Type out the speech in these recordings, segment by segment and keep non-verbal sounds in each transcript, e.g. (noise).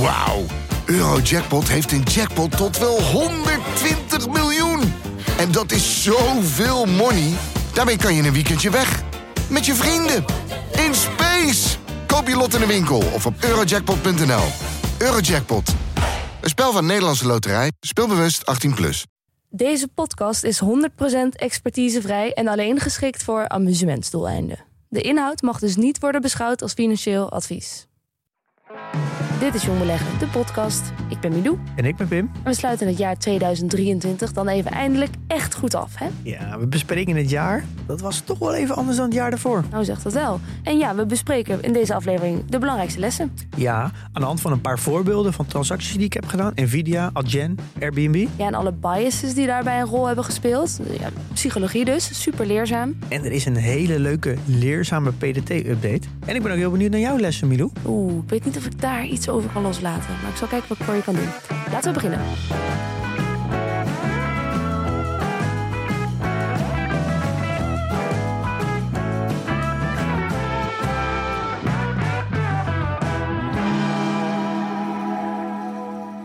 Wauw. Eurojackpot heeft een jackpot tot wel 120 miljoen. En dat is zoveel money. Daarmee kan je een weekendje weg. Met je vrienden. In space. Koop je lot in de winkel of op eurojackpot.nl. Eurojackpot. Een spel van Nederlandse Loterij. Speelbewust 18+. Plus. Deze podcast is 100% expertisevrij en alleen geschikt voor amusementsdoeleinden. De inhoud mag dus niet worden beschouwd als financieel advies. Dit is Jong Beleggen, de podcast. Ik ben Milou En ik ben Pim. en we sluiten het jaar 2023 dan even eindelijk echt goed af, hè? Ja, we bespreken het jaar. Dat was toch wel even anders dan het jaar daarvoor. Nou zegt dat wel. En ja, we bespreken in deze aflevering de belangrijkste lessen. Ja, aan de hand van een paar voorbeelden van transacties die ik heb gedaan. Nvidia, Adyen, Airbnb. Ja, en alle biases die daarbij een rol hebben gespeeld. Ja, psychologie dus, super leerzaam. En er is een hele leuke, leerzame PDT-update. En ik ben ook heel benieuwd naar jouw lessen, Milou. Oeh, ik weet niet of ik daar iets over kan loslaten. Maar ik zal kijken wat ik voor je kan doen. Laten we beginnen.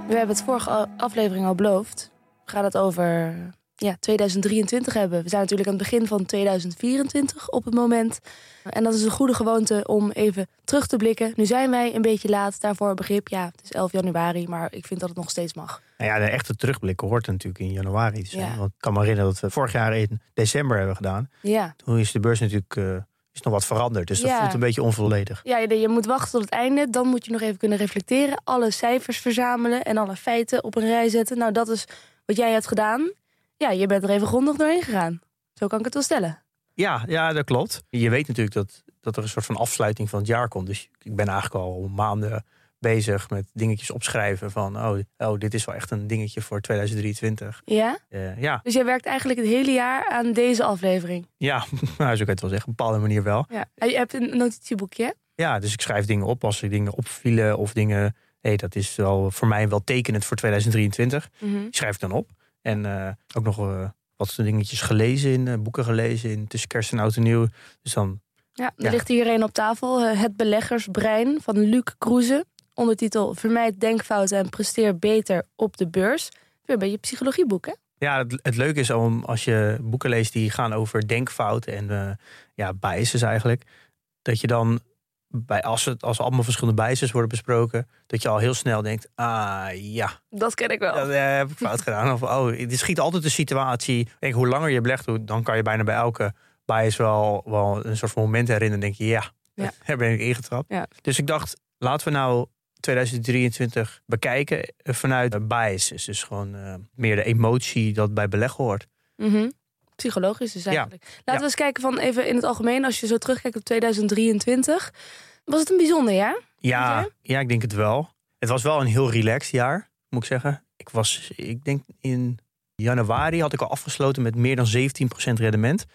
We hebben het vorige aflevering al beloofd. We gaan het over ja, 2023 hebben. We zijn natuurlijk aan het begin van 2024 op het moment. En dat is een goede gewoonte om even terug te blikken. Nu zijn wij een beetje laat daarvoor begrip. Ja, het is 11 januari, maar ik vind dat het nog steeds mag. Nou ja, de echte terugblik hoort natuurlijk in januari te zijn. Ja. Want ik kan me herinneren dat we vorig jaar in december hebben gedaan. Ja, Toen is de beurs natuurlijk eh, is nog wat veranderd. Dus dat Ja. voelt een beetje onvolledig. ja je, je moet wachten tot het einde. Dan moet je nog even kunnen reflecteren. Alle cijfers verzamelen en alle feiten op een rij zetten. Nou, dat is wat jij hebt gedaan. Ja, je bent er even grondig doorheen gegaan. Zo kan ik het wel stellen. Ja, ja, dat klopt. Je weet natuurlijk dat, dat er een soort van afsluiting van het jaar komt. Dus ik ben eigenlijk al maanden bezig met dingetjes opschrijven van... oh, oh dit is wel echt een dingetje voor 2023. Ja? Eh, ja, Dus jij werkt eigenlijk het hele jaar aan deze aflevering. ja (laughs) nou, zo kan je het wel zeggen. Op een bepaalde manier wel. Ja. En Je hebt een notitieboekje? Ja, dus ik schrijf dingen op als er dingen opvielen of dingen... hé, dat is wel voor mij wel tekenend voor 2023. Mhm. Die schrijf ik dan op. En eh, ook nog eh, wat dingetjes gelezen in, eh, boeken gelezen in tussen kerst en oud en nieuw. Dus dan Ja, er Ja. ligt hier een op tafel. Het beleggersbrein van Luc Kroeze. Ondertitel Vermijd denkfouten en presteer beter op de beurs. Weer een beetje psychologieboek, hè? Ja, het, het leuke is om als je boeken leest die gaan over denkfouten en ja, biases eigenlijk. Dat je dan, bij, als, het, als allemaal verschillende biases worden besproken, dat je al heel snel denkt, ah ja, Dat ken ik wel. dat eh, heb ik fout gedaan. Of oh, het schiet altijd de situatie. Denk, hoe langer je belegt, dan kan je bijna bij elke bias wel, wel een soort van moment herinneren. denk je, ja, Ja. (laughs) daar ben ik ingetrapt. Ja. Dus ik dacht, laten we nou 2023 bekijken vanuit biases. Dus gewoon eh, meer de emotie dat bij beleggen hoort. Mhm. Psychologisch dus eigenlijk. Laten we eens kijken van even in het algemeen. Als je zo terugkijkt op 2023. Was het een bijzonder jaar? Ja, ja, ik denk het wel. Het was wel een heel relaxed jaar, moet ik zeggen. Ik was, ik denk in januari had ik al afgesloten met meer dan 17% rendement.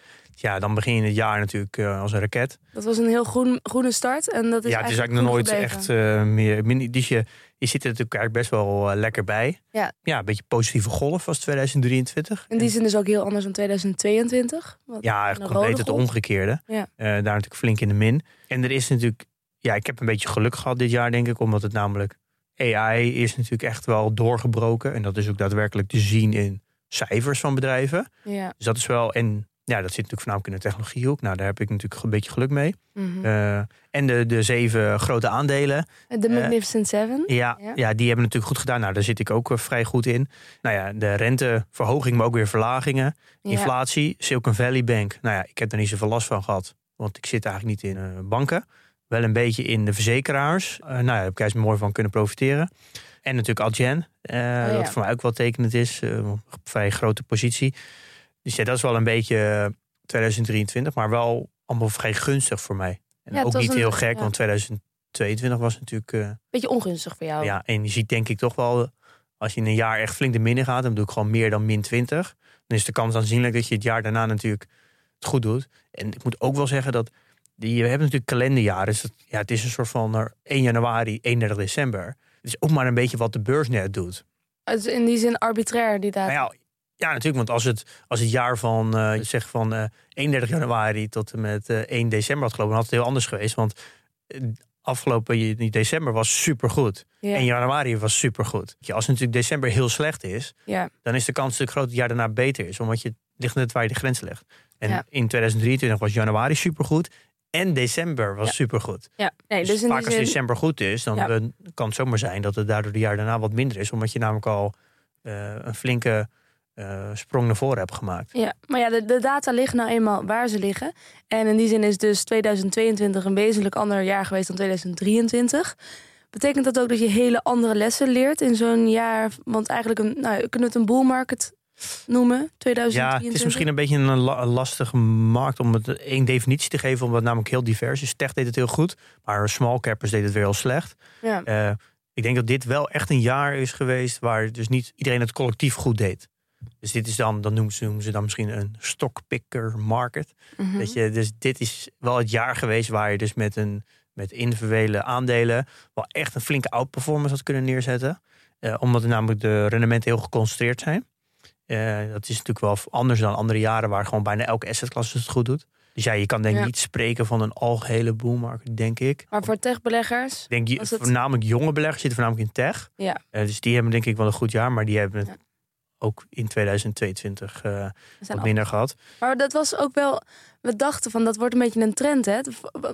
Ja, dan begin je het jaar natuurlijk eh, als een raket. Dat was een heel groen, groene start. En dat is ja, het is eigenlijk nog nooit echt eh, meer. Dus je, je zit er natuurlijk eigenlijk best wel eh, lekker bij. Ja. ja, een beetje positieve golf was 2023. In die zin dus ook heel anders dan 2022. Wat Ja, compleet het omgekeerde. Ja. Daar natuurlijk flink in de min. En er is natuurlijk, ja, ik heb een beetje geluk gehad dit jaar, denk ik, omdat het namelijk AI is natuurlijk echt wel doorgebroken. En dat is ook daadwerkelijk te zien in cijfers van bedrijven. Ja. Dus dat is wel, en ja, dat zit natuurlijk voornamelijk in de technologiehoek. Nou, daar heb ik natuurlijk een beetje geluk mee. Mhm. Eh, en de, de zeven grote aandelen. De Magnificent Seven. Ja, Ja. ja. die hebben natuurlijk goed gedaan. Nou, daar zit ik ook eh, vrij goed in. Nou ja, de renteverhoging, maar ook weer verlagingen. Inflatie, Silicon Valley Bank. Nou ja, ik heb er niet zoveel last van gehad. Want ik zit eigenlijk niet in eh, banken. Wel een beetje in de verzekeraars. Eh, nou ja, daar heb ik juist mooi van kunnen profiteren. En natuurlijk Adyen. eh, Oh ja. Dat voor mij ook wel tekenend is. eh, een vrij grote positie. Dus ja, dat is wel een beetje eh, 2023. Maar wel allemaal vrij gunstig voor mij. En Ja, ook niet een- heel gek, ja. want 2022 was natuurlijk... eh, Beetje ongunstig voor jou. ja, en je ziet denk ik toch wel, als je in een jaar echt flink de minnen gaat, dan doe ik gewoon meer dan min 20. Dan is de kans aanzienlijk dat je het jaar daarna natuurlijk het goed doet. En ik moet ook wel zeggen dat, die, we hebben natuurlijk kalenderjaren. Dus dat, ja, het is een soort van er 1 januari, 31 december. Het is ook maar een beetje wat de beurs net doet. Het is in die zin arbitrair, die data. Nou ja, ja, natuurlijk, want als het, als het jaar van, zeg van eh 31 januari tot en met eh 1 december had gelopen, dan had het heel anders geweest. Want afgelopen december was supergoed. Ja. En januari was supergoed. Als natuurlijk december heel slecht is, ja. dan is de kans natuurlijk groot dat het jaar daarna beter is. Omdat je ligt net waar je de grens legt. En Ja. in 2023 was januari supergoed. En december was supergoed. ja. Nee, Dus, dus vaak als zin, december goed is, dan kan het zomaar zijn dat het daardoor de jaar daarna wat minder is. Omdat je namelijk al een flinke eh, sprong naar voren hebt gemaakt. Ja, maar ja, de, de data liggen nou eenmaal waar ze liggen. En in die zin is dus 2022 een wezenlijk ander jaar geweest dan 2023. Betekent dat ook dat je hele andere lessen leert in zo'n jaar? Want eigenlijk, een, nou, kunnen we het een bull market noemen, 2023? Ja, het is misschien een beetje een, la- een lastige markt om het één definitie te geven, omdat het namelijk heel divers is. Tech deed het heel goed, maar small cappers deed het weer heel slecht. Ja, Eh, ik denk dat dit wel echt een jaar is geweest waar dus niet iedereen het collectief goed deed. Dus dit is dan, dan noemen ze, noemen ze dan misschien een stockpicker market. mhm. Weet je, dus dit is wel het jaar geweest waar je dus met, een, met individuele aandelen wel echt een flinke outperformance had kunnen neerzetten. Eh, omdat er namelijk de rendementen heel geconcentreerd zijn. Eh, dat is natuurlijk wel anders dan andere jaren waar gewoon bijna elke assetklasse het goed doet. Dus ja, je kan denk ik Ja. niet spreken van een algehele boelmarkt, denk ik. Maar voor techbeleggers, denk je, het- voornamelijk jonge beleggers zitten voornamelijk in tech. ja, Eh, dus die hebben denk ik wel een goed jaar, maar die hebben het Ja. Ook in 2022 eh, we zijn wat minder gehad. Maar dat was ook wel. We dachten van dat wordt een beetje een trend. Hè?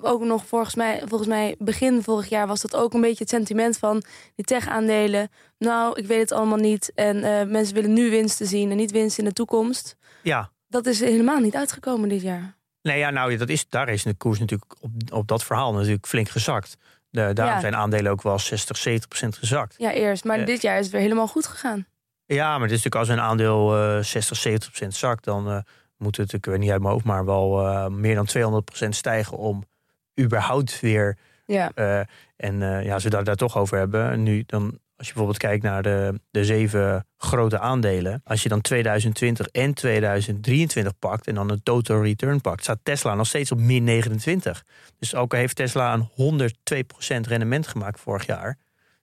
Ook nog volgens mij, volgens mij begin vorig jaar was dat ook een beetje het sentiment van die tech-aandelen. Nou, ik weet het allemaal niet. En eh, mensen willen nu winsten zien en niet winsten in de toekomst. Ja, Dat is helemaal niet uitgekomen dit jaar. Nee, ja, nou, dat is, daar is de koers natuurlijk op, op dat verhaal natuurlijk flink gezakt. De, daarom Ja. zijn aandelen ook wel 60, 70 procent gezakt. Ja, eerst. Maar Ja. dit jaar is het weer helemaal goed gegaan. Ja, maar het is natuurlijk als een aandeel eh 60, 70 procent zakt, dan eh, moet het, ik weet niet uit mijn hoofd, maar wel eh, meer dan 200 procent stijgen om überhaupt weer. Ja, eh, en eh, ja, als we daar, daar toch over hebben, nu dan. Als je bijvoorbeeld kijkt naar de, de zeven grote aandelen. Als je dan 2020 en 2023 pakt en dan een total return pakt, staat Tesla nog steeds op min 29. Dus ook al heeft Tesla een 102% rendement gemaakt vorig jaar,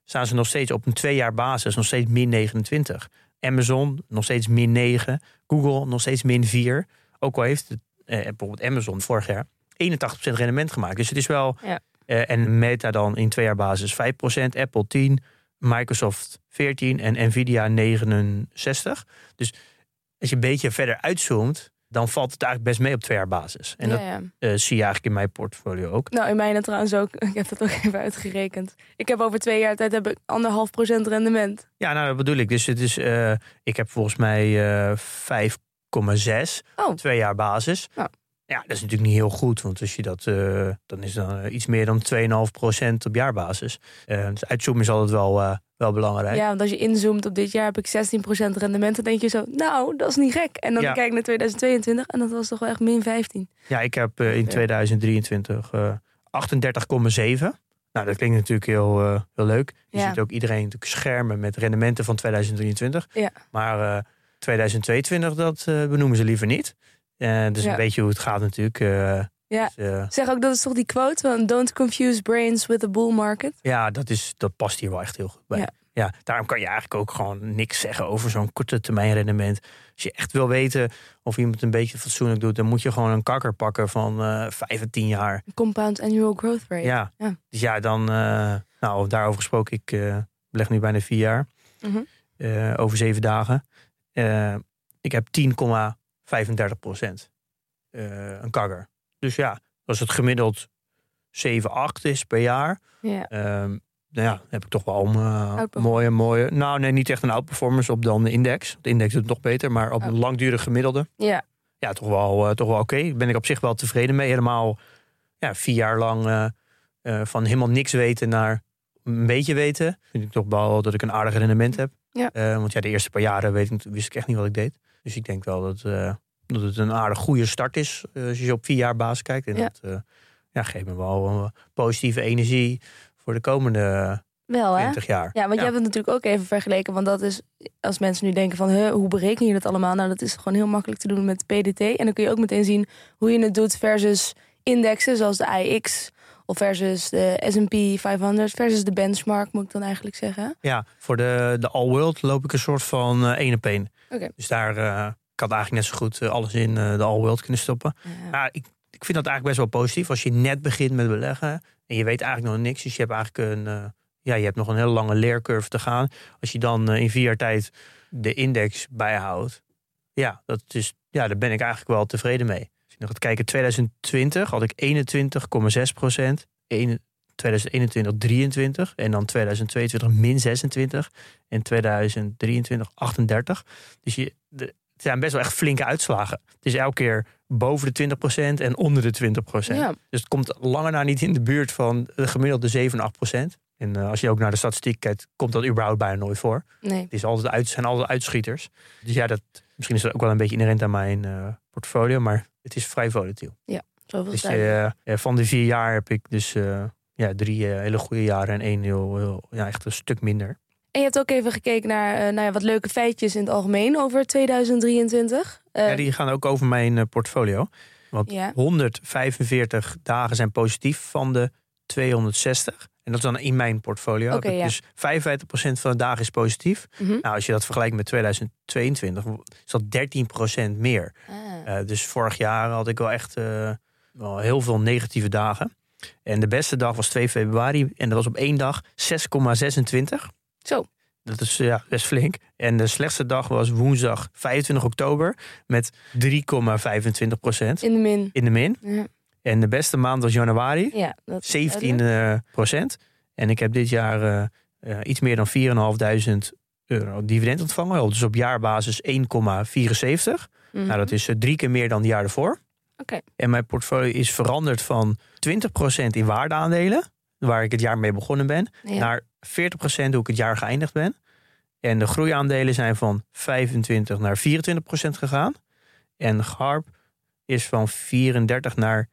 staan ze nog steeds op een twee jaar basis nog steeds min 29. Amazon nog steeds min 9. Google nog steeds min 4. Ook al heeft het, eh, bijvoorbeeld Amazon vorig jaar 81% rendement gemaakt. Dus het is wel. Ja. eh, en Meta dan in twee jaar basis 5%, Apple 10, Microsoft 14 en Nvidia 69. Dus als je een beetje verder uitzoomt, dan valt het eigenlijk best mee op twee jaar basis. En ja, dat ja. eh, zie je eigenlijk in mijn portfolio ook. Nou, in mijne trouwens ook. (laughs) Ik heb dat ook even uitgerekend. Ik heb over twee jaar tijd heb ik anderhalf procent rendement. Ja, nou dat bedoel ik. Dus het is, eh, ik heb volgens mij eh 5,6 Oh. twee jaar basis. Ja. Ja, dat is natuurlijk niet heel goed, want als je dat, dan is dan iets meer dan 2,5% op jaarbasis. Dus uitzoomen is altijd wel, wel belangrijk. Ja, want als je inzoomt op dit jaar heb ik 16% rendement. Dan denk je zo, nou, dat is niet gek. En dan Ja. kijk ik naar 2022 en dat was toch wel echt min 15. Ja, ik heb eh, in Ja. 2023 eh 38,7. Nou, dat klinkt natuurlijk heel, eh, heel leuk. Je Ja. ziet ook iedereen natuurlijk schermen met rendementen van 2023. Ja. Maar eh 2022, dat eh, benoemen ze liever niet. Eh dus Ja. een beetje hoe het gaat natuurlijk. Ja. dus, eh, Zeg ook, dat is toch die quote van don't confuse brains with the bull market. ja, dat, is, dat past hier wel echt heel goed bij. Ja. Ja. daarom kan je eigenlijk ook gewoon niks zeggen over zo'n korte termijn rendement. Als je echt wil weten of iemand een beetje fatsoenlijk doet, dan moet je gewoon een kakker pakken van eh 5 en 10 jaar. Compound annual growth rate. Ja. Ja. Dus ja, dan, eh, nou, daarover gesproken, ik beleg nu bijna vier jaar, Mhm. over zeven dagen. Ik heb 10,35 procent, een kagger. Dus ja, als het gemiddeld 7, 8 is per jaar, Ja. ehm, nou ja, heb ik toch wel een eh, mooie, mooie, nou nee, niet echt een outperformance op dan de index. De index doet het nog beter, maar op een Oh. langdurig gemiddelde, ja. ja, toch wel, eh, toch wel oké. Ben ik op zich wel tevreden mee. Helemaal ja, vier jaar lang eh, van helemaal niks weten naar een beetje weten. Vind ik toch wel dat ik een aardig rendement heb. Ja. Want ja, de eerste paar jaren weet ik, wist ik echt niet wat ik deed. Dus ik denk wel dat, dat het een aardig goede start is. eh, als je op vier jaar basis kijkt. En Ja. dat eh, ja, geeft me wel eh, positieve energie voor de komende Wel hè? 20 jaar. Ja, want je hebt het natuurlijk ook even vergeleken. Want dat is, als mensen nu denken van, huh, hoe bereken je dat allemaal? Nou, dat is gewoon heel makkelijk te doen met PDT. En dan kun je ook meteen zien hoe je het doet versus indexen zoals de AIX. Of versus de S&P 500 versus de benchmark, moet ik dan eigenlijk zeggen. Ja, voor de, de All World loop ik een soort van één op één. Oké. Dus daar had eigenlijk net zo goed eh, alles in eh, de All World kunnen stoppen. Ja. Maar ik, ik vind dat eigenlijk best wel positief. Als je net begint met beleggen en je weet eigenlijk nog niks. Dus je hebt eigenlijk een, eh, ja, je hebt nog een hele lange leercurve te gaan. Als je dan in vier jaar tijd de index bijhoudt. Ja, dat is, ja, daar ben ik eigenlijk wel tevreden mee. Als je nog gaat kijken, 2020 had ik 21,6 procent. 2021 23 en dan 2022 min 26 en 2023 38. Dus je, de, zijn best wel echt flinke uitslagen. Het is elke keer boven de 20% en onder de 20%. Ja. Dus het komt langer na niet in de buurt van de gemiddelde 7 8%. En uh, als je ook naar de statistiek kijkt, komt dat überhaupt bijna nooit voor. Nee. Het is altijd uit, zijn altijd uitschieters. Dus ja, dat, misschien is dat ook wel een beetje inherent aan mijn uh, portfolio, maar het is vrij volatiel. Ja, zoveel dus, uh, van de vier jaar heb ik dus ja, drie hele goede jaren en één heel, heel, ja, echt een stuk minder. En je hebt ook even gekeken naar, uh, nou ja, wat leuke feitjes in het algemeen over 2023. Uh, ja, die gaan ook over mijn uh, portfolio. Want Ja. 145 dagen zijn positief van de 260. En dat is dan in mijn portfolio. Ja. Dus 55% van de dagen is positief. mhm. Nou, als je dat vergelijkt met 2022, is dat 13% meer. Ah. Eh, dus vorig jaar had ik wel echt eh, wel heel veel negatieve dagen. En de beste dag was 2 februari. En dat was op één dag 6,26. Zo. Dat is ja, best flink. En de slechtste dag was woensdag 25 oktober met 3,25 procent In de min. in de min. Ja, En de beste maand was januari, ja dat is 17 duidelijk. eh, procent. En ik heb dit jaar eh, eh, iets meer dan 4.500 euro dividend ontvangen. Dus op jaarbasis 1,74. Mhm. Nou, dat is eh, drie keer meer dan het jaar ervoor. Oké. En mijn portfolio is veranderd van 20% in waardeaandelen, waar ik het jaar mee begonnen ben, Ja. naar 40% hoe ik het jaar geëindigd ben. En de groeiaandelen zijn van 25 naar 24% gegaan. En GARP is van 34 naar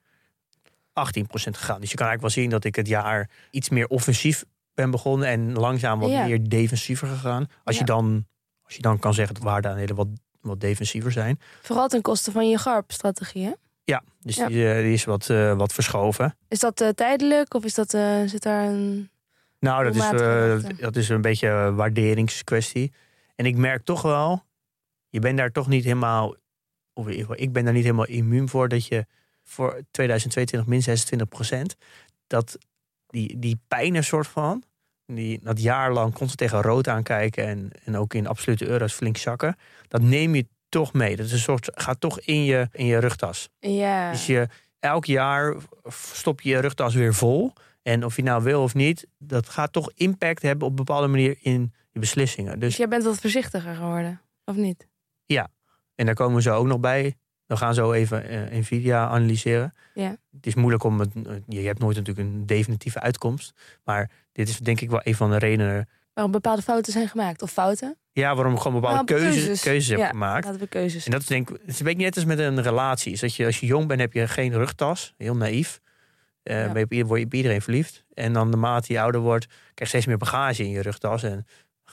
18% gegaan. Dus je kan eigenlijk wel zien dat ik het jaar iets meer offensief ben begonnen en langzaam wat Ja. meer defensiever gegaan. Als, Ja. je dan, als je dan kan zeggen dat waardeaandelen wat, wat defensiever zijn. Vooral ten koste van je GARP-strategie, dus Ja. Die, eh, die is wat, eh, wat verschoven. Is dat eh, tijdelijk of is dat, zit daar een... Nou, dat is, dat is een beetje een waarderingskwestie. En ik merk toch wel, je bent daar toch niet helemaal, of in ieder geval, ik ben daar niet helemaal immuun voor dat je voor 2022 min 26 procent, dat die, die pijn een soort van, die, dat jaar lang constant tegen rood aankijken en, en ook in absolute euro's flink zakken, dat neem je toch mee. Dat is een soort, gaat toch in je, in je rugtas. Ja. Dus je, elk jaar stop je je rugtas weer vol. En of je nou wil of niet, dat gaat toch impact hebben op een bepaalde manier in je beslissingen. Dus Dus, jij bent wat voorzichtiger geworden, of niet? en daar komen we zo ook nog bij. We gaan zo even eh, Nvidia analyseren. Ja. Het is moeilijk om het. Je hebt nooit natuurlijk een definitieve uitkomst. Maar dit is denk ik wel een van de redenen. Waarom bepaalde fouten zijn gemaakt? Of fouten? Ja, waarom gewoon bepaalde Nou, keuzes, keuzes, heb Ja, gemaakt. Laten we keuzes. En dat is denk ik, het is een beetje net als met een relatie. Is dat je als je jong bent, heb je geen rugtas. Heel naïef. Eh Ja. je, word je op iedereen verliefd. En dan naarmate je ouder wordt, krijg je steeds meer bagage in je rugtas. En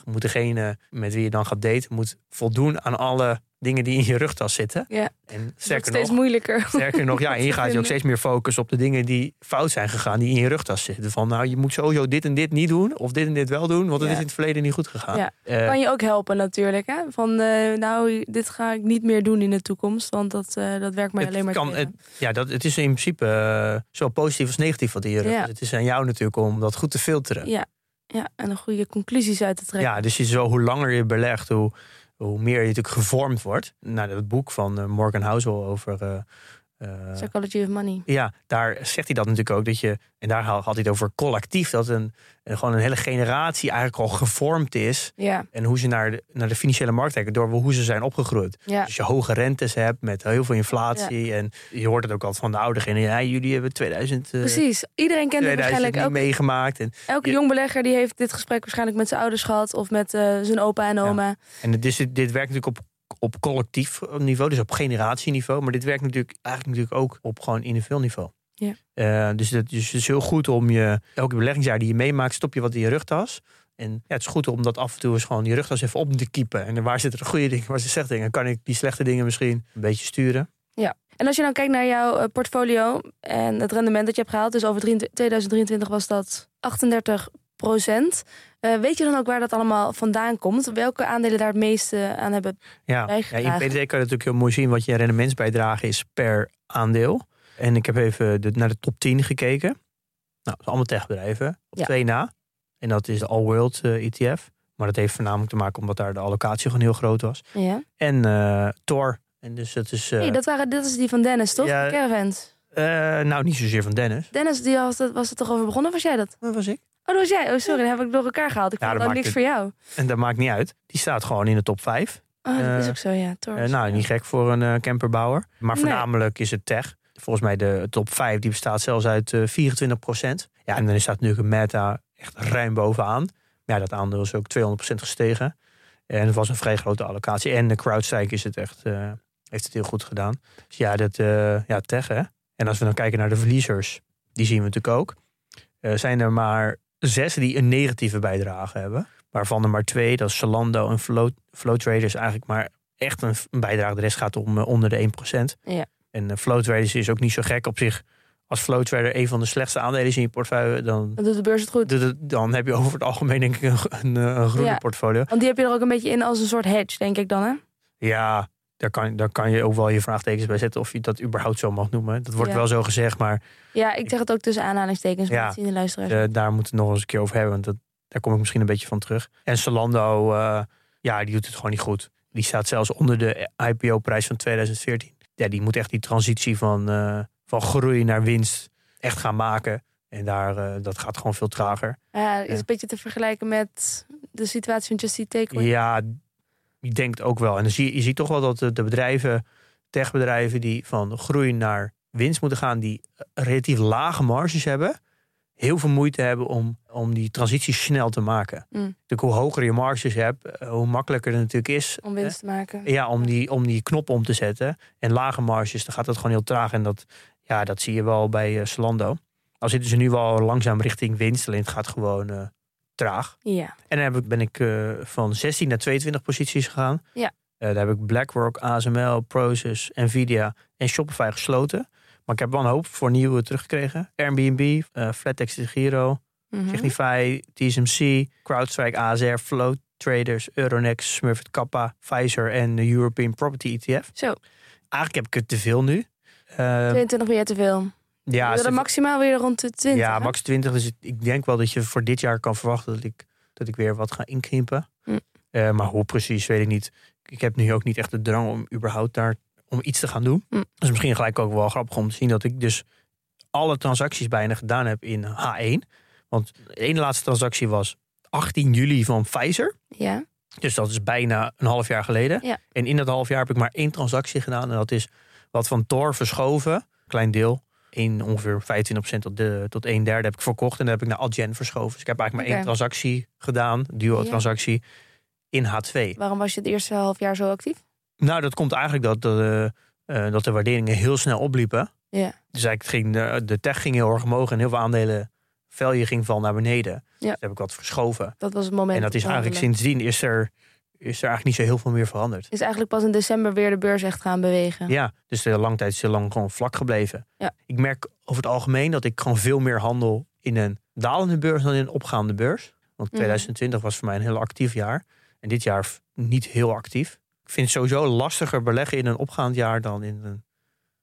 moet degene met wie je dan gaat daten, moet voldoen aan alle dingen die in je rugtas zitten. Ja. En Het sterker steeds nog, moeilijker. sterker nog, ja, en hier gaat je ook steeds meer focussen op de dingen die fout zijn gegaan, die in je rugtas zitten. Van nou, je moet sowieso dit en dit niet doen, of dit en dit wel doen, want het Ja. is in het verleden niet goed gegaan. Ja. Eh, Kan je ook helpen natuurlijk. Hè? Van eh, nou, dit ga ik niet meer doen in de toekomst. Want dat, eh, dat werkt mij Het alleen maar kan, tegen. Ja, dat, het is in principe zowel positief als negatief wat in je rug Ja. Het is aan jou natuurlijk om dat goed te filteren. Ja. ja, en een goede conclusies uit te trekken. Ja, dus je zo, hoe langer je belegt, hoe, hoe meer je natuurlijk gevormd wordt. Nou, dat boek van eh, Morgan Housel over... eh, Psychology of money. ja, daar zegt hij dat natuurlijk ook. Dat je, en daar had hij het over collectief. Dat een, gewoon een hele generatie eigenlijk al gevormd is. Ja, En hoe ze naar de, naar de financiële markt kijken. Door hoe ze zijn opgegroeid. ja. Als je hoge rentes hebt met heel veel inflatie. En je hoort het ook altijd van de oude generatie. Ja, jullie hebben 2000... eh, precies. Iedereen kent dit 2000 waarschijnlijk. Elke, meegemaakt. En, elke jong belegger die heeft dit gesprek waarschijnlijk met zijn ouders gehad. Of met eh, zijn opa en oma. en het is, dit werkt natuurlijk op, op collectief niveau, dus op generatieniveau. Maar dit werkt natuurlijk eigenlijk natuurlijk ook op gewoon individueel niveau. Ja. Eh, dus, dat, dus het is heel goed om je, elke beleggingsjaar die je meemaakt, stop je wat in je rugtas. En ja, het is goed om dat af en toe eens gewoon je rugtas even op te kiepen. En waar zitten de goede dingen, waar zitten slechte dingen? Kan ik die slechte dingen misschien een beetje sturen? En als je dan kijkt naar jouw eh, portfolio en het rendement dat je hebt gehaald, dus over 23 2023 was dat 38 procent. Eh, weet je dan ook waar dat allemaal vandaan komt? Welke aandelen daar het meeste aan hebben? Ja, ja Bijgedragen. in PDT kan je natuurlijk heel mooi zien wat je rendementsbijdrage is per aandeel. En ik heb even de, naar de top 10 gekeken. is allemaal techbedrijven. Op Ja. twee na. En dat is de All World eh, ETF. Maar dat heeft voornamelijk te maken omdat daar de allocatie gewoon heel groot was. Ja. En eh Tor. En dus dat is... hey, dat, waren, dat is die van Dennis, toch? Ja. Caravans. nou, niet zozeer van Dennis. Dennis, die was, het- was het toch over begonnen? Was jij dat? Dat was ik. Oh, dat was jij. Oh, sorry. Dan heb ik door elkaar gehaald. Ik Ja, vond dat niks het- voor jou. En dat maakt niet uit. Die staat gewoon in de top 5. Oh, dat is Eh, ook zo, ja. Thor Eh, nou, ja. niet gek voor een eh, camperbouwer. Maar Nee. voornamelijk is het tech. Volgens mij de top 5 die bestaat zelfs uit eh 24% Ja, en dan staat natuurlijk een Meta echt ruim bovenaan. Ja, dat aandeel is ook 200% gestegen. En het was een vrij grote allocatie. En de CrowdStrike is het echt, heeft het heel goed gedaan. Dus ja, dat, ja, tech hè. En als we dan kijken naar de verliezers, die zien we natuurlijk ook. Zijn er maar zes die een negatieve bijdrage hebben. Waarvan er maar twee, dat is Zalando en Flow, Flow Traders eigenlijk maar echt een, bijdrage. De rest gaat om eh, onder de 1%. Ja. En uh, Flow Traders is ook niet zo gek op zich. Als Flow Trader een van de slechtste aandelen is in je portefeuille, dan, Dan doet de beurs het goed. dan heb je over het algemeen denk ik een, een, een groene Ja. portfolio. Want die heb je er ook een beetje in als een soort hedge, denk ik dan, hè? Ja, daar kan, daar kan je ook wel je vraagtekens bij zetten of je dat überhaupt zo mag noemen. Dat wordt Ja. wel zo gezegd, maar Ja, ik zeg het ook tussen aanhalingstekens. Ja. dat zien de luisteraars. eh, daar moeten we het nog eens een keer over hebben. Want dat, daar kom ik misschien een beetje van terug. En Zalando, eh, ja, die doet het gewoon niet goed. Die staat zelfs onder de IPO-prijs van 2014. Ja, die moet echt die transitie van, eh, van groei naar winst echt gaan maken. En daar, dat gaat gewoon veel trager. Ja, is een beetje te vergelijken met de situatie van Just Eat Takeaway. Ja, ik denk het ook wel. En dan zie je, je ziet toch wel dat de, de bedrijven, techbedrijven die van groei naar winst moeten gaan, die relatief lage marges hebben, heel veel moeite hebben om, om die transitie snel te maken. Mm. Natuurlijk, hoe hoger je marges hebt, eh, hoe makkelijker het natuurlijk is. Om winst te maken. eh, Ja, om die, om die knop om te zetten. En lage marges, dan gaat dat gewoon heel traag. En dat, ja, dat zie je wel bij eh Zalando. Al zitten ze nu wel langzaam richting winst, alleen het gaat gewoon eh, traag. Ja. En dan heb ik, ben ik eh, van 16 naar 22 posities gegaan. Ja. Eh, daar heb ik BlackRock, ASML, Prosus, Nvidia en Shopify gesloten. Maar ik heb wel een hoop voor nieuwe teruggekregen. Airbnb, eh Flattex de Giro, Mhm. Signify, TSMC, CrowdStrike, ASR, Flow Traders, Euronext, Smurfit Kappa, Pfizer en de European Property ETF. Zo, Eigenlijk heb ik het te veel nu. Eh, 22 ben je te veel. Ja, ze- maximaal weer rond de 20. ja, hè? max 20. Dus ik denk wel dat je voor dit jaar kan verwachten dat ik, dat ik weer wat ga inkrimpen. Hm. Eh, maar hoe precies, weet ik niet. Ik heb nu ook niet echt de drang om überhaupt daar om iets te gaan doen. Dus misschien gelijk ook wel grappig om te zien dat ik dus alle transacties bijna gedaan heb in H1. Want de ene laatste transactie was 18 juli van Pfizer. Ja. Dus dat is bijna een half jaar geleden. Ja. En in dat half jaar heb ik maar één transactie gedaan. En dat is wat van Tor verschoven. Klein deel. In ongeveer 25% tot, de, tot een derde heb ik verkocht. En dan heb ik naar Adyen verschoven. Dus ik heb eigenlijk maar één transactie gedaan. Duo-transactie. In H2. Waarom was je het eerste half jaar zo actief? Nou, dat komt eigenlijk dat de, eh, dat de waarderingen heel snel opliepen. Ja. Dus eigenlijk ging de, de tech ging heel erg omhoog. En heel veel aandelen value ging van naar beneden. Dus heb ik wat verschoven. Dat was het moment. En dat is eigenlijk sindsdien is er, is er eigenlijk niet zo heel veel meer veranderd. Is eigenlijk pas in december weer de beurs echt gaan bewegen. Ja, dus de lange tijd is heel lang gewoon vlak gebleven. Ja. Ik merk over het algemeen dat ik gewoon veel meer handel in een dalende beurs dan in een opgaande beurs. Want Mhm. 2020 was voor mij een heel actief jaar. En dit jaar niet heel actief. Ik vind het sowieso lastiger beleggen in een opgaand jaar dan in een,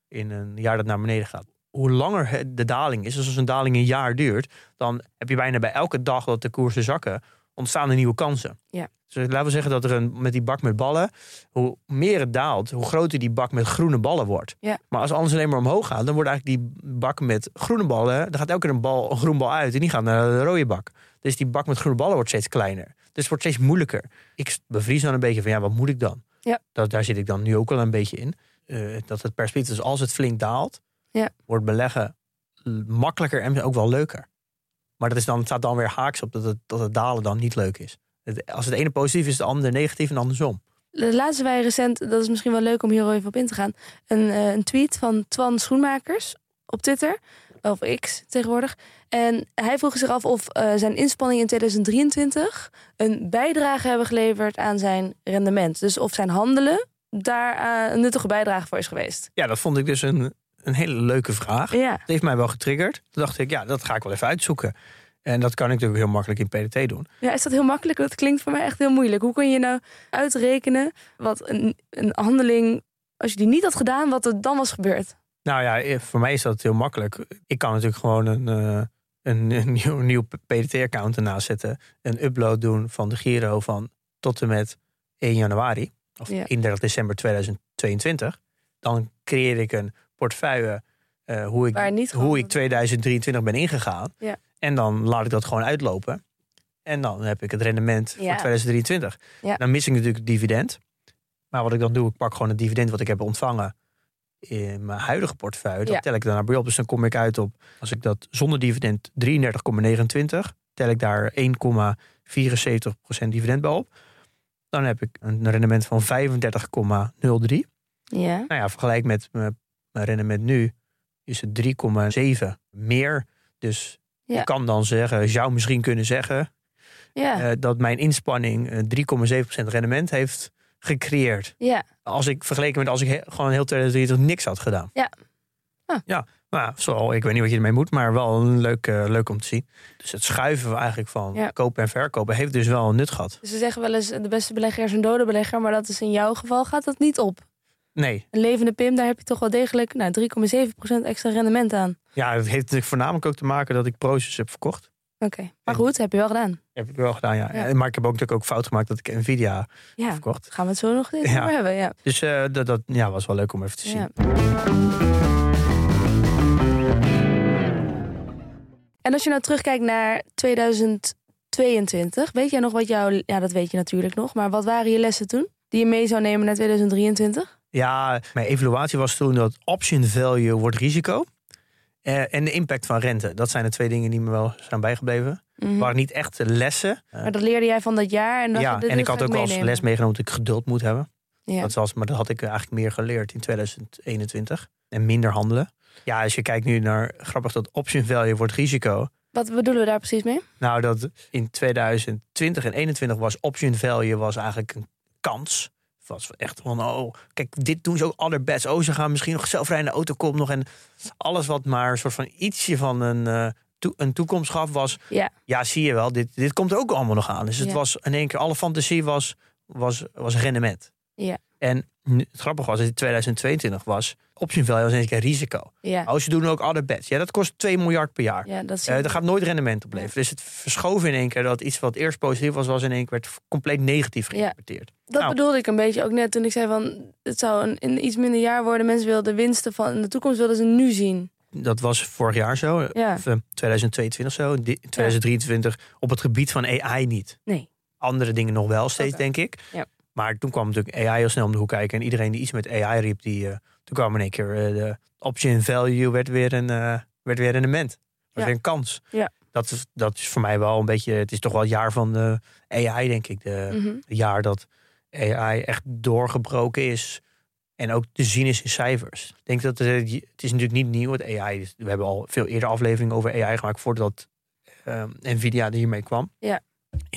in een jaar dat naar beneden gaat. Hoe langer de daling is, dus als een daling een jaar duurt, dan heb je bijna bij elke dag dat de koersen zakken, ontstaan er nieuwe kansen. Ja. Dus laten we zeggen dat er een, met die bak met ballen, hoe meer het daalt, hoe groter die bak met groene ballen wordt. Ja. Maar als alles alleen maar omhoog gaat, dan wordt eigenlijk die bak met groene ballen, dan gaat elke keer een, bal, een groen bal uit en die gaat naar de rode bak. Dus die bak met groene ballen wordt steeds kleiner. Dus het wordt steeds moeilijker. Ik bevries dan een beetje van ja, wat moet ik dan? Ja. Dat, daar zit ik dan nu ook wel een beetje in. Eh, dat het perspectief, dus als het flink daalt, Ja. wordt beleggen makkelijker en ook wel leuker. Maar dat is dan, het staat dan weer haaks op dat het, dat het dalen dan niet leuk is. Het- als het ene positief is, is het andere negatief en andersom. Laatst wij recent, dat is misschien wel leuk om hier even op in te gaan, een, eh, een tweet van Twan Schoenmakers op Twitter, of X tegenwoordig. En hij vroeg zich af of eh, zijn inspanningen in 2023 een bijdrage hebben geleverd aan zijn rendement. Dus of zijn handelen daar eh, een nuttige bijdrage voor is geweest. Ja, dat vond ik dus een, een hele leuke vraag. Ja, Het heeft mij wel getriggerd. Toen dacht ik, ja, dat ga ik wel even uitzoeken. En dat kan ik natuurlijk heel makkelijk in PDT doen. ja is dat heel makkelijk? Dat klinkt voor mij echt heel moeilijk. Hoe kun je nou uitrekenen wat een, een handeling, als je die niet had gedaan, wat er dan was gebeurd? Nou ja, eh, voor mij is dat heel makkelijk. Ik kan natuurlijk gewoon een, eh, een, een (laughs) nieuw, nieuw PDT-account ernaast zetten. Een upload doen van de Giro van tot en met 1 januari. Of Ja. 31 december 2022. Dan creëer ik een portefeuille eh, hoe, ik, hoe ik 2023 ben ingegaan. Ja. En dan laat ik dat gewoon uitlopen. En dan heb ik het rendement voor Ja. 2023. Ja. Dan mis ik natuurlijk het dividend. Maar wat ik dan doe, ik pak gewoon het dividend wat ik heb ontvangen in mijn huidige portefeuille. Dat tel ik daarna bij op. Dus dan kom ik uit op, als ik dat zonder dividend 33,29, tel ik daar 1,74% dividend bij op. Dan heb ik een rendement van 35,03. Ja. Nou ja, vergelijk met mijn mijn rendement nu is het 3,7 meer. Dus Ja. je kan dan zeggen, je zou misschien kunnen zeggen Ja. eh, dat mijn inspanning eh, 3,7% rendement heeft gecreëerd. ja. Als ik vergeleken met als ik he- gewoon heel 2023 niks had gedaan. Ja. Ah. Ja, nou, zo, ik weet niet wat je ermee moet, maar wel een leuk, eh, leuk om te zien. Dus het schuiven eigenlijk van Ja. kopen en verkopen heeft dus wel een nut gehad. Dus ze zeggen wel eens, de beste belegger is een dode belegger. Maar dat is in jouw geval, gaat dat niet op. Nee, Een levende PIM, daar heb je toch wel degelijk nou, 3,7% extra rendement aan. ja, het heeft natuurlijk voornamelijk ook te maken dat ik Proces heb verkocht. Oké. Maar goed, heb je wel gedaan. Heb ik wel gedaan, ja. Ja. Maar ik heb ook natuurlijk ook fout gemaakt dat ik Nvidia Ja. verkocht. Gaan we het zo nog eens Ja. hebben. Ja. Dus eh, dat, dat ja, was wel leuk om even te zien. En als je nou terugkijkt naar 2022, weet jij nog wat jouw, ja dat weet je natuurlijk nog, maar wat waren je lessen toen? Die je mee zou nemen naar 2023? Ja, mijn evaluatie was toen dat option value wordt risico. eh, en de impact van rente. Dat zijn de twee dingen die me wel zijn bijgebleven. Mhm. Waren niet echt lessen. Eh, Maar dat leerde jij van dat jaar. En, ja, en ik had ga ook als meenemen. les meegenomen dat ik geduld moet hebben. Ja. Dat was, maar dat had ik eigenlijk meer geleerd in 2021. En minder handelen. Ja, als je kijkt nu naar, grappig dat option value wordt risico. Wat bedoelen we daar precies mee? Nou, dat in 2020 en 2021 was option value was eigenlijk een kans. Het was echt van, oh, kijk, dit doen ze ook allerbest. Oh, ze gaan misschien nog zelfrijdende auto komt nog. En alles wat maar een soort van ietsje van een, eh, een toekomst gaf, was... Ja. Ja, zie je wel, dit, dit komt er ook allemaal nog aan. Dus het Ja. was in één keer, alle fantasie was, was, was rendement. Ja. En het grappige was, dat in 2022 was option value in één keer risico. Ja, Oh, ze doen ook other bets. Ja, dat kost 2 miljard per jaar. ja dat is Eh, er gaat nooit rendement opleveren. Dus het verschoven in één keer dat iets wat eerst positief was, was in één keer werd compleet negatief Ja. geïnterpreteerd. Dat Nou. bedoelde ik een beetje ook net toen ik zei van het zou een, iets minder jaar worden. Mensen wilden de winsten van in de toekomst wilden ze nu zien. Dat was vorig jaar zo, Ja. of eh, 2022 zo, Di- 2023 op het gebied van AI niet. Nee. Andere dingen nog wel steeds, denk ik. Ja. Maar toen kwam natuurlijk AI heel snel om de hoek kijken. En iedereen die iets met AI riep, die, eh, toen kwam in één keer eh, de option value werd weer een, eh, werd weer een rendement. Was Ja. weer een kans. Ja. Dat, is, dat is voor mij wel een beetje, het is toch wel het jaar van de AI, denk ik. De, Mhm. het jaar dat AI echt doorgebroken is. En ook te zien is in cijfers. Ik denk dat het, het is natuurlijk niet nieuw, het AI. is- We hebben al veel eerder afleveringen over AI gemaakt voordat ehm, Nvidia er hiermee kwam. Ja.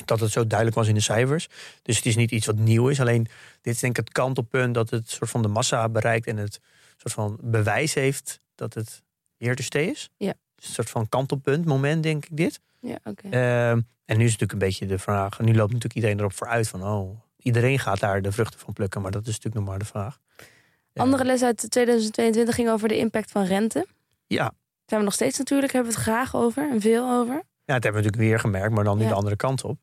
Dat het zo duidelijk was in de cijfers. Dus het is niet iets wat nieuw is. Alleen dit is denk ik het kantelpunt dat het soort van de massa bereikt en het soort van bewijs heeft dat het here to stay is. Ja. Een soort van kantelpunt moment, denk ik dit. Ja, oké. Ehm, en nu is natuurlijk een beetje de vraag. Nu loopt natuurlijk iedereen erop vooruit van oh, iedereen gaat daar de vruchten van plukken, maar dat is natuurlijk nog maar de vraag. Eh, Andere les uit 2022 ging over de impact van rente. Ja. Zijn we nog steeds natuurlijk, hebben we het graag over en veel over. Ja, dat hebben we natuurlijk weer gemerkt, maar dan nu Ja. de andere kant op.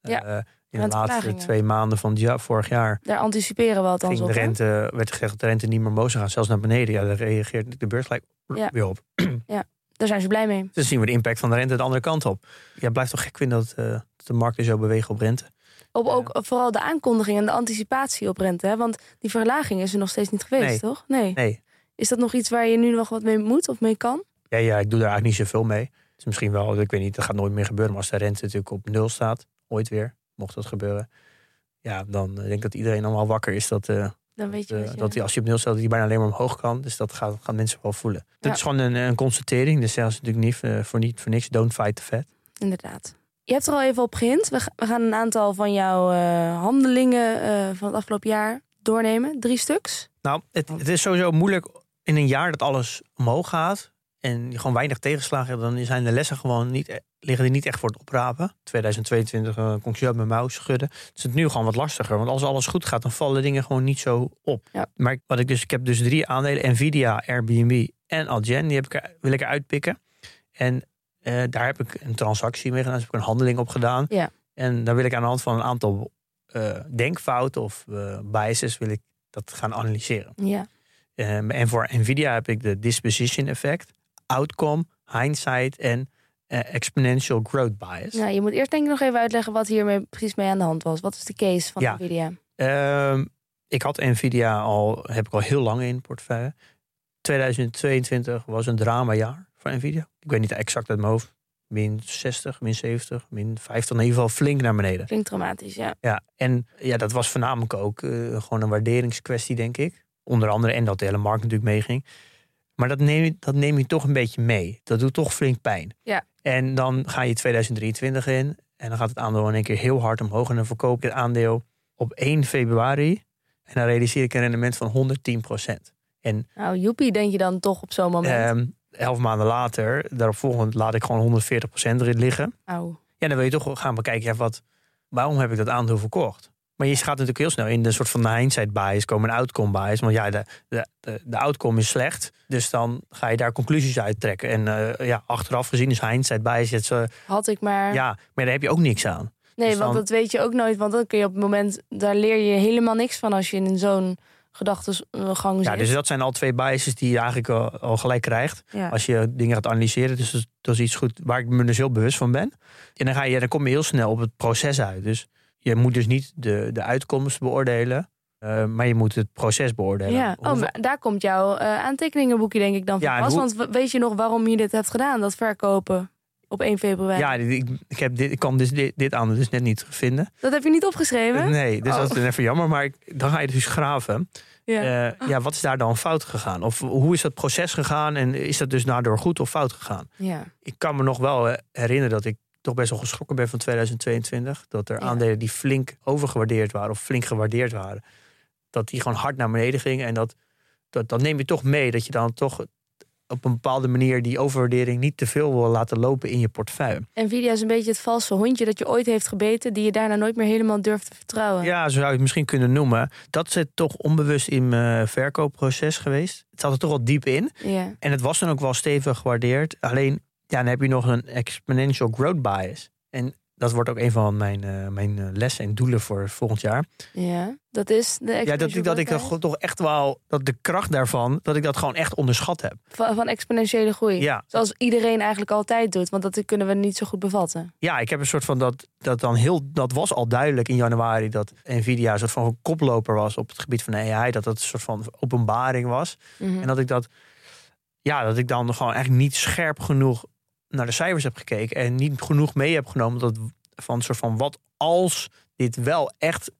Ja, Eh, in de laatste twee maanden van jaar, vorig jaar Daar anticiperen we althans de op. hè? rente, werd gezegd dat de rente niet meer omhoog zou gaan, zelfs naar beneden. Ja, daar reageert de beurs gelijk Ja. weer op. (clears throat) Daar zijn ze blij mee. Dus dan zien we de impact van de rente de andere kant op. Ja, blijft toch gek vinden dat, dat de markten zo bewegen op rente. Op ook vooral de aankondiging en de anticipatie op rente. Hè? Want die verlaging is er nog steeds niet geweest, Nee. toch? Nee. Nee, Is dat nog iets waar je nu nog wat mee moet of mee kan? ja, ja, ik doe daar eigenlijk niet zoveel mee. Het is misschien wel, ik weet niet, dat gaat nooit meer gebeuren. Maar als de rente natuurlijk op nul staat, ooit weer, mocht dat gebeuren. Ja, dan denk ik dat iedereen allemaal wakker is dat, eh, Dan weet je eh, dat die, als je op nul staat, dat die bijna alleen maar omhoog kan. Dus dat gaat, gaan mensen wel voelen. Dat Ja. is gewoon een, een constatering. Dus zelfs natuurlijk niet, eh, voor, niet voor niks. Don't fight the Fed. Inderdaad. Je hebt er al even op gehind. We, ga- we gaan een aantal van jouw eh, handelingen eh, van het afgelopen jaar doornemen. Drie stuks. Nou, het, het is sowieso moeilijk in een jaar dat alles omhoog gaat. En je gewoon weinig tegenslagen hebt, dan zijn de lessen gewoon niet, eh, liggen die niet echt voor het oprapen. 2022 eh, kon ik uit mijn mouw schudden. Het is het nu gewoon wat lastiger. Want als alles goed gaat, dan vallen dingen gewoon niet zo op. Ja. Maar wat ik dus, ik heb dus drie aandelen: Nvidia, Airbnb en Adyen. Die heb ik, er- wil ik eruit pikken. En Eh, daar heb ik een transactie mee gedaan. Dus heb ik een handeling op gedaan. Ja. En dan wil ik aan de hand van een aantal eh, denkfouten of eh, biases wil ik dat gaan analyseren. Ja. En voor Nvidia heb ik de disposition effect, outcome, hindsight en eh, exponential growth bias. Nou, je moet eerst denk ik nog even uitleggen wat hiermee precies mee aan de hand was. Wat is de case van Ja. Nvidia? Ehm, ik had Nvidia al, heb ik al heel lang in portefeuille. 2022 was een dramajaar voor Nvidia. Ik weet niet exact uit mijn hoofd. Min 60, min 70, min 50, in ieder geval flink naar beneden. Klinkt dramatisch, ja. Ja, en ja, dat was voornamelijk ook eh, gewoon een waarderingskwestie, denk ik. Onder andere, en dat de hele markt natuurlijk meeging. Maar dat neem, je- dat neem je toch een beetje mee. Dat doet toch flink pijn. Ja. En dan ga je 2023 in. En dan gaat het aandeel in één keer heel hard omhoog. En dan verkoop je het aandeel op 1 februari. En dan realiseer ik een rendement van 110% En Nou, joepie, denk je dan toch op zo'n moment. ehm, elf maanden later, daarop volgend, laat ik gewoon 140% erin liggen. Auw. Ja, dan wil je toch gaan bekijken, ja, wat, waarom heb ik dat aandeel verkocht? Maar je gaat natuurlijk heel snel in de soort van de hindsight bias komen, een outcome bias. Want ja, de, de, de, outcome is slecht. Dus dan ga je daar conclusies uit trekken. En eh, ja, achteraf gezien is hindsight bias het, eh, Had ik maar... ja, maar daar heb je ook niks aan. nee, dus want dan- dat weet je ook nooit. Want dan kun je op het moment... Daar leer je helemaal niks van als je in zo'n gedachtegang Ja, zit. dus dat zijn al twee biases die je eigenlijk al, al gelijk krijgt. Ja. Als je dingen gaat analyseren. Dus dat, dat is iets goed waar ik me dus heel bewust van ben. En dan, ga je, dan kom je heel snel op het proces uit. Dus je moet dus niet de, de uitkomst beoordelen. eh, maar je moet het proces beoordelen. Ja, oh, maar daar komt jouw eh, aantekeningenboekje denk ik dan van Ja, pas. hoe- Want weet je nog waarom je dit hebt gedaan, dat verkopen op 1 februari? Ja, ik, ik, heb dit, ik kan dus dit, dit aandeel dus net niet vinden. Dat heb je niet opgeschreven? Nee, dus Oh. dat is even jammer. Maar ik- dan ga je dus graven. Ja. Ja. ja, wat is daar dan fout gegaan? Of hoe is dat proces gegaan? En is dat dus daardoor goed of fout gegaan? ja. Ik kan me nog wel eh, herinneren dat ik toch best wel geschrokken ben van 2022. Dat er Ja. aandelen die flink overgewaardeerd waren of flink gewaardeerd waren. Dat die gewoon hard naar beneden gingen. En dat, dat, dat neem je toch mee. Dat je dan toch op een bepaalde manier die overwaardering niet te veel wil laten lopen in je portefeuille. Nvidia is een beetje het valse hondje dat je ooit heeft gebeten, die je daarna nooit meer helemaal durft te vertrouwen. Ja, zo zou je het misschien kunnen noemen. Dat zit toch onbewust in mijn verkoopproces geweest. Het zat er toch wel diep in. Ja. En het was dan ook wel stevig gewaardeerd. Alleen, ja, dan heb je nog een exponential growth bias. En dat wordt ook een van mijn, eh, mijn eh, lessen en doelen voor volgend jaar. Ja, dat is de Ja, dat, ik- dat ik toch, echt wel, dat de kracht daarvan, dat ik dat gewoon echt onderschat heb. van, van exponentiële groei. Ja, Zoals iedereen eigenlijk altijd doet, want dat kunnen we niet zo goed bevatten. ja ik heb een soort van dat, dat dan heel, dat was al duidelijk in januari dat Nvidia een soort van koploper was op het gebied van AI. Dat dat een soort van openbaring was. Mhm. En dat ik dat, ja, dat ik dan gewoon eigenlijk niet scherp genoeg naar de cijfers heb gekeken en niet genoeg mee heb genomen dat van soort van wat als dit wel echt,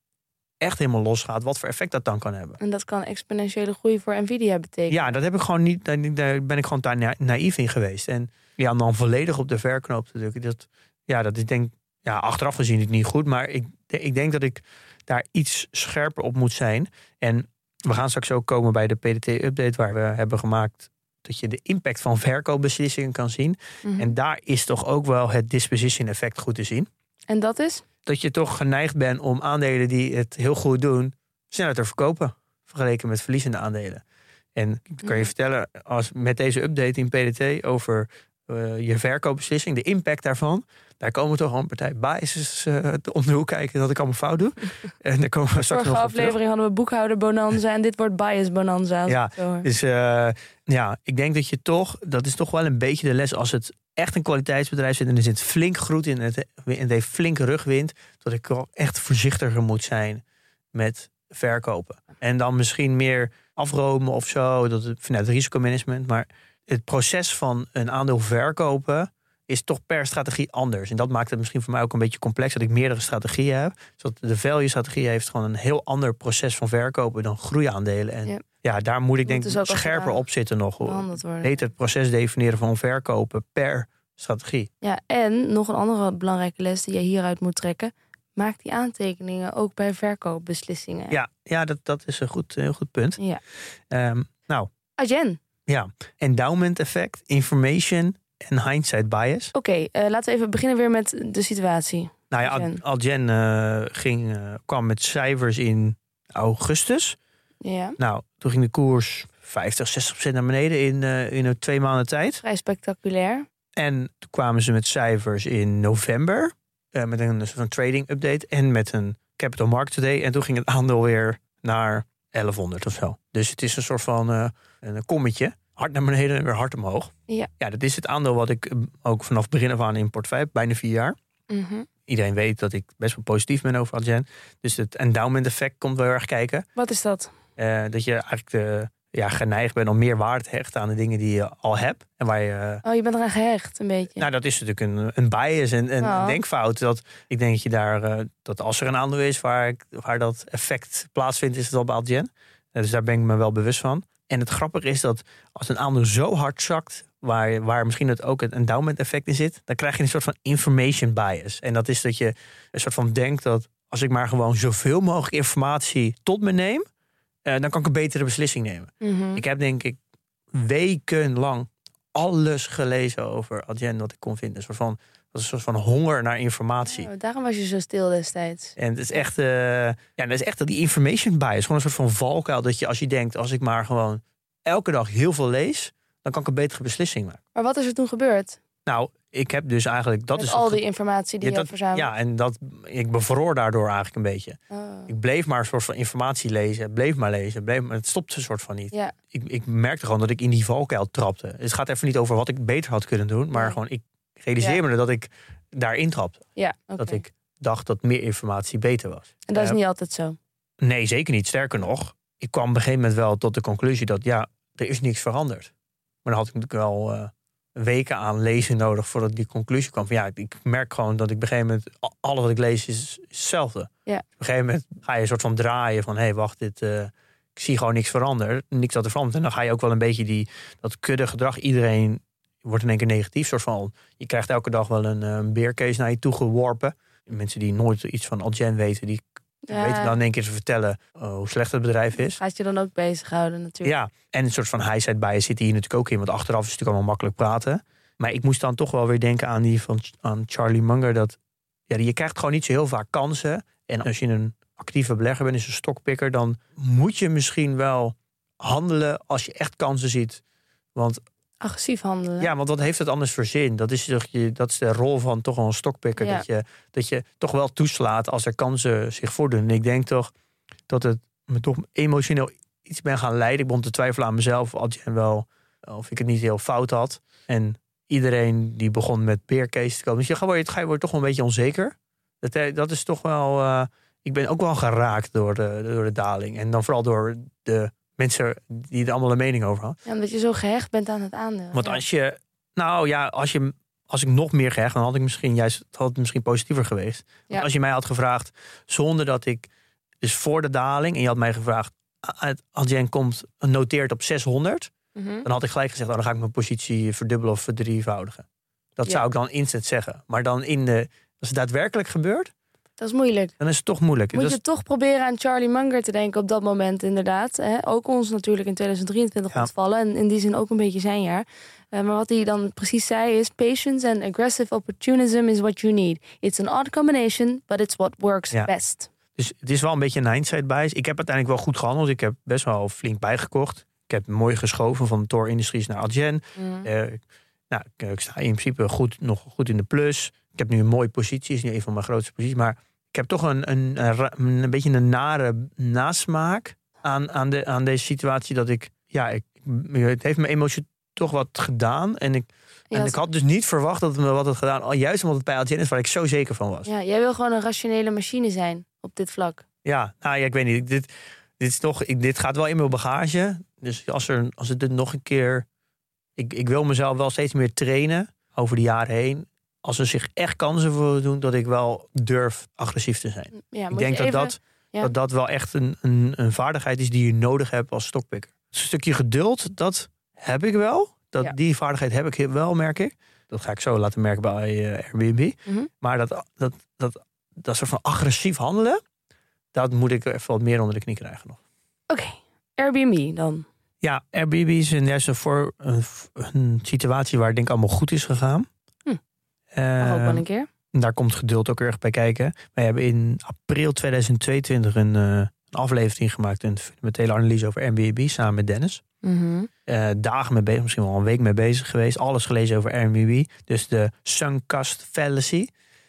echt helemaal losgaat, wat voor effect dat dan kan hebben. En dat kan exponentiële groei voor Nvidia betekenen. Ja, dat heb ik gewoon niet, daar daar ben ik gewoon daar na- naïef in geweest. En ja, om dan volledig op de verknoop te drukken, dat, ja, dat is denk ja, achteraf gezien het niet goed, maar ik, ik denk dat ik daar iets scherper op moet zijn. En we gaan straks ook komen bij de PDT-update waar we hebben gemaakt dat je de impact van verkoopbeslissingen kan zien. Mhm. En daar is toch ook wel het disposition effect goed te zien. En dat is? Dat je toch geneigd bent om aandelen die het heel goed doen, sneller te verkopen. Vergeleken met verliezende aandelen. En ik kan je Ja. vertellen, als met deze update in PDT over eh, je verkoopbeslissing, de impact daarvan. Daar komen toch al een partij biases eh, om de hoek kijken dat ik allemaal fout doe. (laughs) en daar komen we straks nog op terug. aflevering hadden we boekhouder bonanza en dit wordt bias bonanza. Ja. Dus eh, ja, ik denk dat je toch, dat is toch wel een beetje de les als het echt een kwaliteitsbedrijf zit en er zit flink groet in en het, en het heeft flink rugwind, dat ik wel echt voorzichtiger moet zijn met verkopen. En dan misschien meer afromen of zo, dat het, vanuit risicomanagement. Maar het proces van een aandeel verkopen is toch per strategie anders. En dat maakt het misschien voor mij ook een beetje complex dat ik meerdere strategieën heb. Zodat de value strategie heeft gewoon een heel ander proces van verkopen dan groeiaandelen. En Ja. ja, daar moet ik denk ik dus scherper op zitten nog. Heet het proces definiëren van verkopen per strategie. Ja, en nog een andere belangrijke les die je hieruit moet trekken. Maak die aantekeningen ook bij verkoopbeslissingen. Ja, ja dat, dat is een goed, heel goed punt. Ja. Ehm, nou, Agen, ja. Endowment effect, information en hindsight bias. oké, eh, laten we even beginnen weer met de situatie. Nou ja, Adyen. Al- Adyen eh, ging, eh, kwam met cijfers in augustus. Ja, Nou, toen ging de koers 50, 60 procent naar beneden in, in een twee maanden tijd. vrij spectaculair. En toen kwamen ze met cijfers in november. met een soort van trading update. En met een capital market day. En toen ging het aandeel weer naar 1100 of zo. Dus het is een soort van eh, een kommetje. Hard naar beneden en weer hard omhoog. Ja. ja, dat is het aandeel wat ik eh, ook vanaf begin af aan in portefeuille heb. Bijna vier jaar. Mhm. Iedereen weet dat ik best wel positief ben over Adyen. Dus het endowment effect komt wel heel erg kijken. Wat is dat? Eh, dat je eigenlijk de, ja, geneigd bent om meer waarde te hechten aan de dingen die je al hebt. En waar je, eh, Oh, je bent eraan gehecht, een beetje. nou, dat is natuurlijk een, een bias en een, Oh. een denkfout. Dat, ik denk dat je daar, eh, dat als er een aandeel is waar, ik- waar dat effect plaatsvindt, is het wel bij Adyen. Eh, dus daar ben ik me wel bewust van. En het grappige is dat als een aandeel zo hard zakt, waar, waar misschien het ook het endowment effect in zit, dan krijg je een soort van information bias. En dat is dat je een soort van denkt dat als ik maar gewoon zoveel mogelijk informatie tot me neem, dan kan ik een betere beslissing nemen. Mhm. Ik heb denk ik wekenlang alles gelezen over Adyen wat ik kon vinden. Een soort van, dat is een soort van honger naar informatie. Oh, daarom was je zo stil destijds. En het is echt, eh, ja, dat is echt die information bias. Gewoon een soort van valkuil dat je als je denkt, als ik maar gewoon elke dag heel veel lees, dan kan ik een betere beslissing maken. Maar wat is er toen gebeurd? Nou, ik heb dus eigenlijk dat Met is al die informatie die ja, je dat, verzameld? ja, en dat ik bevroor daardoor eigenlijk een beetje. Oh. Ik bleef maar een soort van informatie lezen, bleef maar lezen, bleef maar het stopte een soort van niet. Ja, ik, ik merkte gewoon dat ik in die valkuil trapte. Het gaat even niet over wat ik beter had kunnen doen, maar Nee. gewoon ik realiseer Ja. me dat ik daarin trapte. ja. Dat ik dacht dat meer informatie beter was. En dat is Eh, niet altijd zo. Nee, zeker niet. Sterker nog, ik kwam op een gegeven moment wel tot de conclusie dat ja, er is niks veranderd. Maar dan had ik natuurlijk wel eh, weken aan lezen nodig voordat die conclusie kwam. Van, ja, ik merk gewoon dat ik op een gegeven moment alles wat ik lees is, hetzelfde. Ja. Op een gegeven moment ga je een soort van draaien van hé, hey, wacht, dit, eh, ik zie gewoon niks veranderen, niks dat er verandert. En dan ga je ook wel een beetje die dat kudde gedrag. Iedereen wordt in één keer negatief, soort van. Je krijgt elke dag wel een, eh, een beercase naar je toe geworpen. Mensen die nooit iets van Adyen weten, die Ja, weten dan in één keer te vertellen eh, hoe slecht het bedrijf is. Gaat je dan ook bezighouden natuurlijk. Ja, en een soort van high-side bias zit hier natuurlijk ook in. Want achteraf is het natuurlijk allemaal makkelijk praten. Maar ik moest dan toch wel weer denken aan die van aan Charlie Munger. Dat ja, je krijgt gewoon niet zo heel vaak kansen. En als je een actieve belegger bent, is een stokpikker, dan moet je misschien wel handelen als je echt kansen ziet. Want Agressief handelen. ja, want wat heeft het anders voor zin? Dat is, toch je, dat is de rol van toch wel een stokpikker. Ja. Dat, je, dat je toch wel toeslaat als er kansen zich voordoen. En ik denk toch dat het me toch emotioneel iets ben gaan leiden. Ik begon te twijfelen aan mezelf of wel of ik het niet heel fout had. En iedereen die begon met peercase te komen. Dus je ga je, ga je wordt toch wel een beetje onzeker. Dat, eh, dat is toch wel. eh, ik ben ook wel geraakt door de, door de daling. En dan vooral door de mensen die er allemaal een mening over hadden. Ja, omdat je zo gehecht bent aan het aandeel. Want Ja. als je, nou ja, als je, als ik nog meer gehecht, dan had ik misschien juist, had het misschien positiever geweest. Want Ja. als je mij had gevraagd, zonder dat ik, dus voor de daling, en je had mij gevraagd, uit- Adyen komt noteert op 600, Mhm. dan had ik gelijk gezegd, oh, dan ga ik mijn positie verdubbelen of verdrievoudigen. Dat Ja. zou ik dan instant zeggen. Maar dan in de, als het daadwerkelijk gebeurt, Dat is moeilijk. dan is het toch moeilijk. Moet je is- toch proberen aan Charlie Munger te denken op dat moment inderdaad. Hè? Ook ons natuurlijk in 2023 Ja. ontvallen. En in die zin ook een beetje zijn jaar. Eh, maar wat hij dan precies zei is... Patience and aggressive opportunism is what you need. It's an odd combination, but it's what works Ja. best. Dus het is wel een beetje een hindsight bias. Ik heb uiteindelijk wel goed gehandeld. Ik heb best wel flink bijgekocht. Ik heb mooi geschoven van Tor Industries naar Adyen. Mm. Eh, nou, ik, ik sta in principe goed, nog goed in de plus. Ik heb nu een mooie positie, is niet een van mijn grootste posities. Maar heb toch een, een, een, beetje een nare nasmaak aan, aan, de, aan deze situatie. Dat ik, ja, ik, het heeft mijn emotie toch wat gedaan. En ik, Ja, en ik had dus niet verwacht dat het me wat had gedaan. Al Juist omdat het bij Adyen is waar ik zo zeker van was. ja, jij wil gewoon een rationele machine zijn op dit vlak. Ja, nou ja, ik weet niet. Dit, dit, is toch, ik, dit gaat wel in mijn bagage. Dus als, er, als het dit nog een keer. Ik, ik wil mezelf wel steeds meer trainen over de jaren heen. Als er zich echt kansen voor doen, dat ik wel durf agressief te zijn. Ja, ik denk dat, even- dat, ja. dat dat wel echt een, een, een vaardigheid is die je nodig hebt als stokpikker. Een stukje geduld, dat heb ik wel. Dat, Ja. Die vaardigheid heb ik wel, merk ik. Dat ga ik zo laten merken bij eh, Airbnb. Mhm. Maar dat, dat, dat, dat soort van agressief handelen, dat moet ik even wat meer onder de knie krijgen nog. Oké, Airbnb dan. Ja, Airbnb is een, voor, een, een situatie waar ik denk allemaal goed is gegaan. Mag ook wel een keer. daar komt geduld ook erg bij kijken. Wij hebben in april 2022 een, eh, een aflevering gemaakt, een fundamentele analyse over Airbnb samen met Dennis. Mhm. eh, dagen mee bezig, misschien wel een week mee bezig geweest. Alles gelezen over Airbnb. Dus de sunk cost fallacy.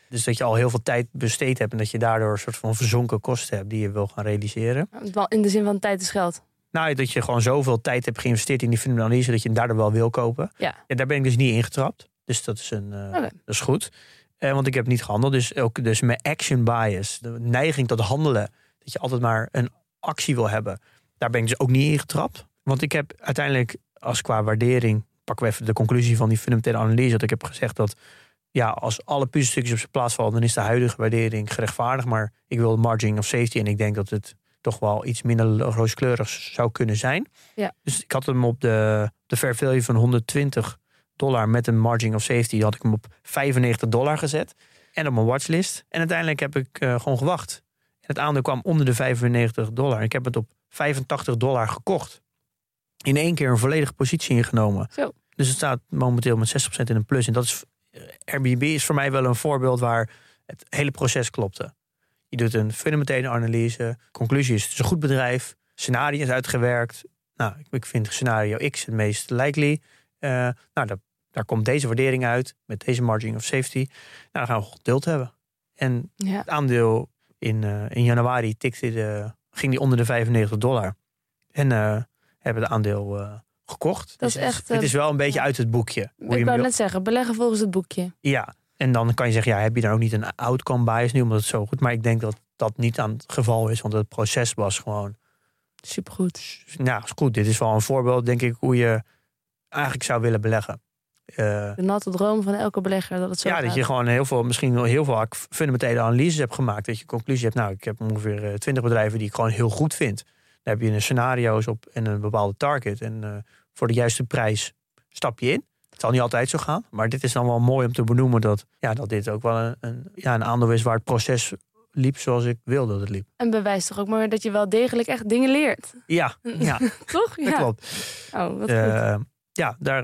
Dus dat je al heel veel tijd besteed hebt en dat je daardoor een soort van verzonken kosten hebt die je wil gaan realiseren. In de zin van tijd is geld. Nou, dat je gewoon zoveel tijd hebt geïnvesteerd in die fundamentele analyse dat je hem daardoor wel wil kopen. Ja. daar ben ik dus niet ingetrapt. Dus dat is, een, eh, dat is goed. Eh, want ik heb niet gehandeld. Dus ook dus mijn action bias, de neiging tot handelen, dat je altijd maar een actie wil hebben. Daar ben ik dus ook niet ingetrapt. Want ik heb uiteindelijk, als qua waardering, pakken we even de conclusie van die fundamentele analyse, dat ik heb gezegd dat ja, als alle puzzelstukjes op zijn plaats vallen, dan is de huidige waardering gerechtvaardigd. Maar ik wil margin of safety en ik denk dat het toch wel iets minder rooskleurig zou kunnen zijn. Ja. Dus ik had hem op de, de fair value van 120 dollar met een margin of safety had ik hem op 95 dollar gezet. En op mijn watchlist. En uiteindelijk heb ik eh, gewoon gewacht. En het aandeel kwam onder de 95 dollar. Ik heb het op 85 dollar gekocht. In één keer een volledige positie ingenomen. Zo. Dus het staat momenteel met 60% in een plus. En dat is, eh, Airbnb is voor mij wel een voorbeeld waar het hele proces klopte. Je doet een fundamentele analyse. Conclusie is, het is een goed bedrijf. Scenario is uitgewerkt. Nou, ik- vind scenario X het meest likely. Eh, nou, daar, daar komt deze waardering uit. Met deze margin of safety. Nou, dan gaan we geduld hebben. En Ja. het aandeel in, eh, in januari tikte de, ging die onder de 95 dollar. En eh, hebben het aandeel eh, gekocht. Dat is Dus het echt, Het eh, is wel een beetje uit het boekje. Hoe Ik wou net zeggen, beleggen volgens het boekje. ja, en dan kan je zeggen, ja, heb je daar ook niet een outcome bias nu, omdat het zo goed. Maar ik denk dat dat niet aan het geval is, want het proces was gewoon, Supergoed. nou, is goed. Dit is wel een voorbeeld, denk ik, hoe je eigenlijk zou willen beleggen. Eh, De natte droom van elke belegger dat het zo ja, gaat. dat je gewoon heel veel, misschien wel heel veel fundamentele analyses hebt gemaakt. Dat je conclusie hebt, nou, ik heb ongeveer eh, 20 bedrijven die ik gewoon heel goed vind. Daar heb je een scenario's op en een bepaalde target. En eh, voor de juiste prijs stap je in. Het zal niet altijd zo gaan, maar dit is dan wel mooi om te benoemen dat, ja, dat dit ook wel een, een, ja, een aandeel is waar het proces liep zoals ik wilde dat het liep. En bewijst toch ook maar dat je wel degelijk echt dingen leert. Ja, ja (laughs) Toch? dat Ja. klopt. Oh, wat goed. Ja, daar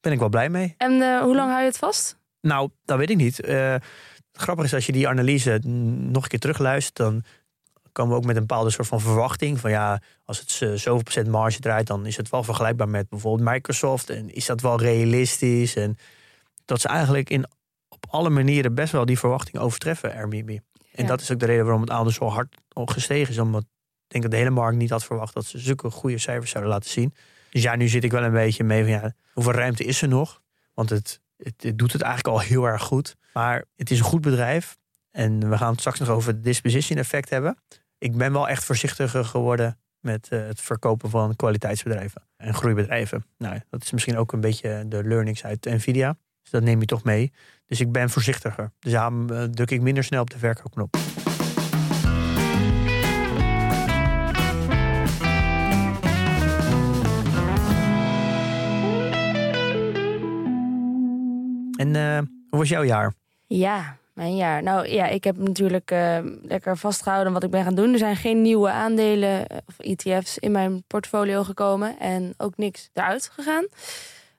ben ik wel blij mee. En eh, hoe lang hou je het vast? Nou, dat weet ik niet. Eh, het grappige is als je die analyse nog een keer terugluistert, dan komen we ook met een bepaalde soort van verwachting. Van ja, als het eh, zoveel procent marge draait, dan is het wel vergelijkbaar met bijvoorbeeld Microsoft. En is dat wel realistisch? En dat ze eigenlijk in, op alle manieren best wel die verwachting overtreffen, Airbnb. En Ja. dat is ook de reden waarom het aandeel zo hard gestegen is. Omdat ik denk dat de hele markt niet had verwacht dat ze zulke goede cijfers zouden laten zien. Dus ja, nu zit ik wel een beetje mee van ja, hoeveel ruimte is er nog? Want het, het, doet het eigenlijk al heel erg goed. Maar het is een goed bedrijf. En we gaan het straks nog over het disposition effect hebben. Ik ben wel echt voorzichtiger geworden met eh, het verkopen van kwaliteitsbedrijven en groeibedrijven. Nou, dat is misschien ook een beetje de learnings uit Nvidia. Dus dat neem je toch mee. Dus ik ben voorzichtiger. Dus daarom eh, druk ik minder snel op de verkoopknop. En eh, hoe was jouw jaar? Ja, mijn jaar. Nou ja, ik heb natuurlijk eh, lekker vastgehouden wat ik ben gaan doen. Er zijn geen nieuwe aandelen eh, of ETF's in mijn portfolio gekomen. En ook niks eruit gegaan.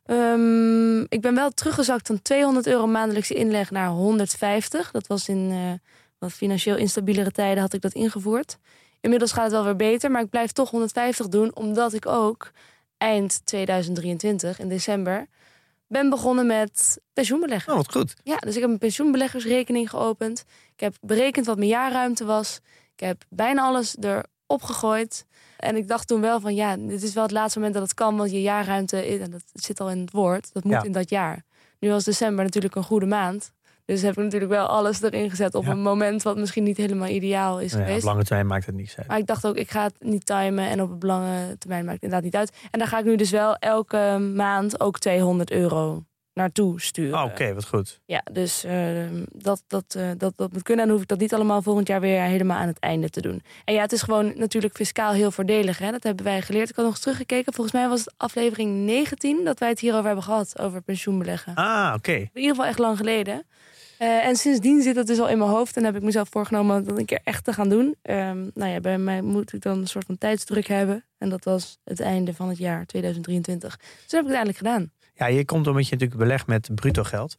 Ehm, ik ben wel teruggezakt van 200 euro maandelijkse inleg naar 150. Dat was in wat financieel instabielere tijden had ik dat ingevoerd. Inmiddels gaat het wel weer beter, maar ik blijf toch 150 doen. Omdat ik ook eind 2023, in december, ben begonnen met pensioenbeleggen. Oh, wat goed. Ja, dus ik heb een pensioenbeleggersrekening geopend. Ik heb berekend wat mijn jaarruimte was. Ik heb bijna alles erop gegooid. En ik dacht toen wel van ja, dit is wel het laatste moment dat het kan. Want je jaarruimte, is- en dat zit al in het woord, dat moet Ja. in dat jaar. Nu was december natuurlijk een goede maand. Dus heb ik natuurlijk wel alles erin gezet op Ja. een moment wat misschien niet helemaal ideaal is Nou ja, op geweest. lange termijn maakt het niets uit. Maar ik dacht ook, ik ga het niet timen en op lange termijn maakt het inderdaad niet uit. En daar ga ik nu dus wel elke maand ook 200 euro naartoe sturen. Oh, Oké, wat goed. Ja, dus eh, dat, dat, eh, dat, dat moet kunnen. En dan hoef ik dat niet allemaal volgend jaar weer helemaal aan het einde te doen. En ja, het is gewoon natuurlijk fiscaal heel voordelig. Hè? Dat hebben wij geleerd. Ik had nog eens teruggekeken. Volgens mij was het aflevering 19 dat wij het hierover hebben gehad. Over pensioenbeleggen. Ah, oké. In ieder geval echt lang geleden. Eh, en sindsdien zit het dus al in mijn hoofd. En heb ik mezelf voorgenomen dat een keer echt te gaan doen. Ehm, nou ja, bij mij moet ik dan een soort van tijdsdruk hebben. En dat was het einde van het jaar 2023. Dus dat heb ik uiteindelijk gedaan. Ja, je komt omdat je natuurlijk belegt met bruto geld.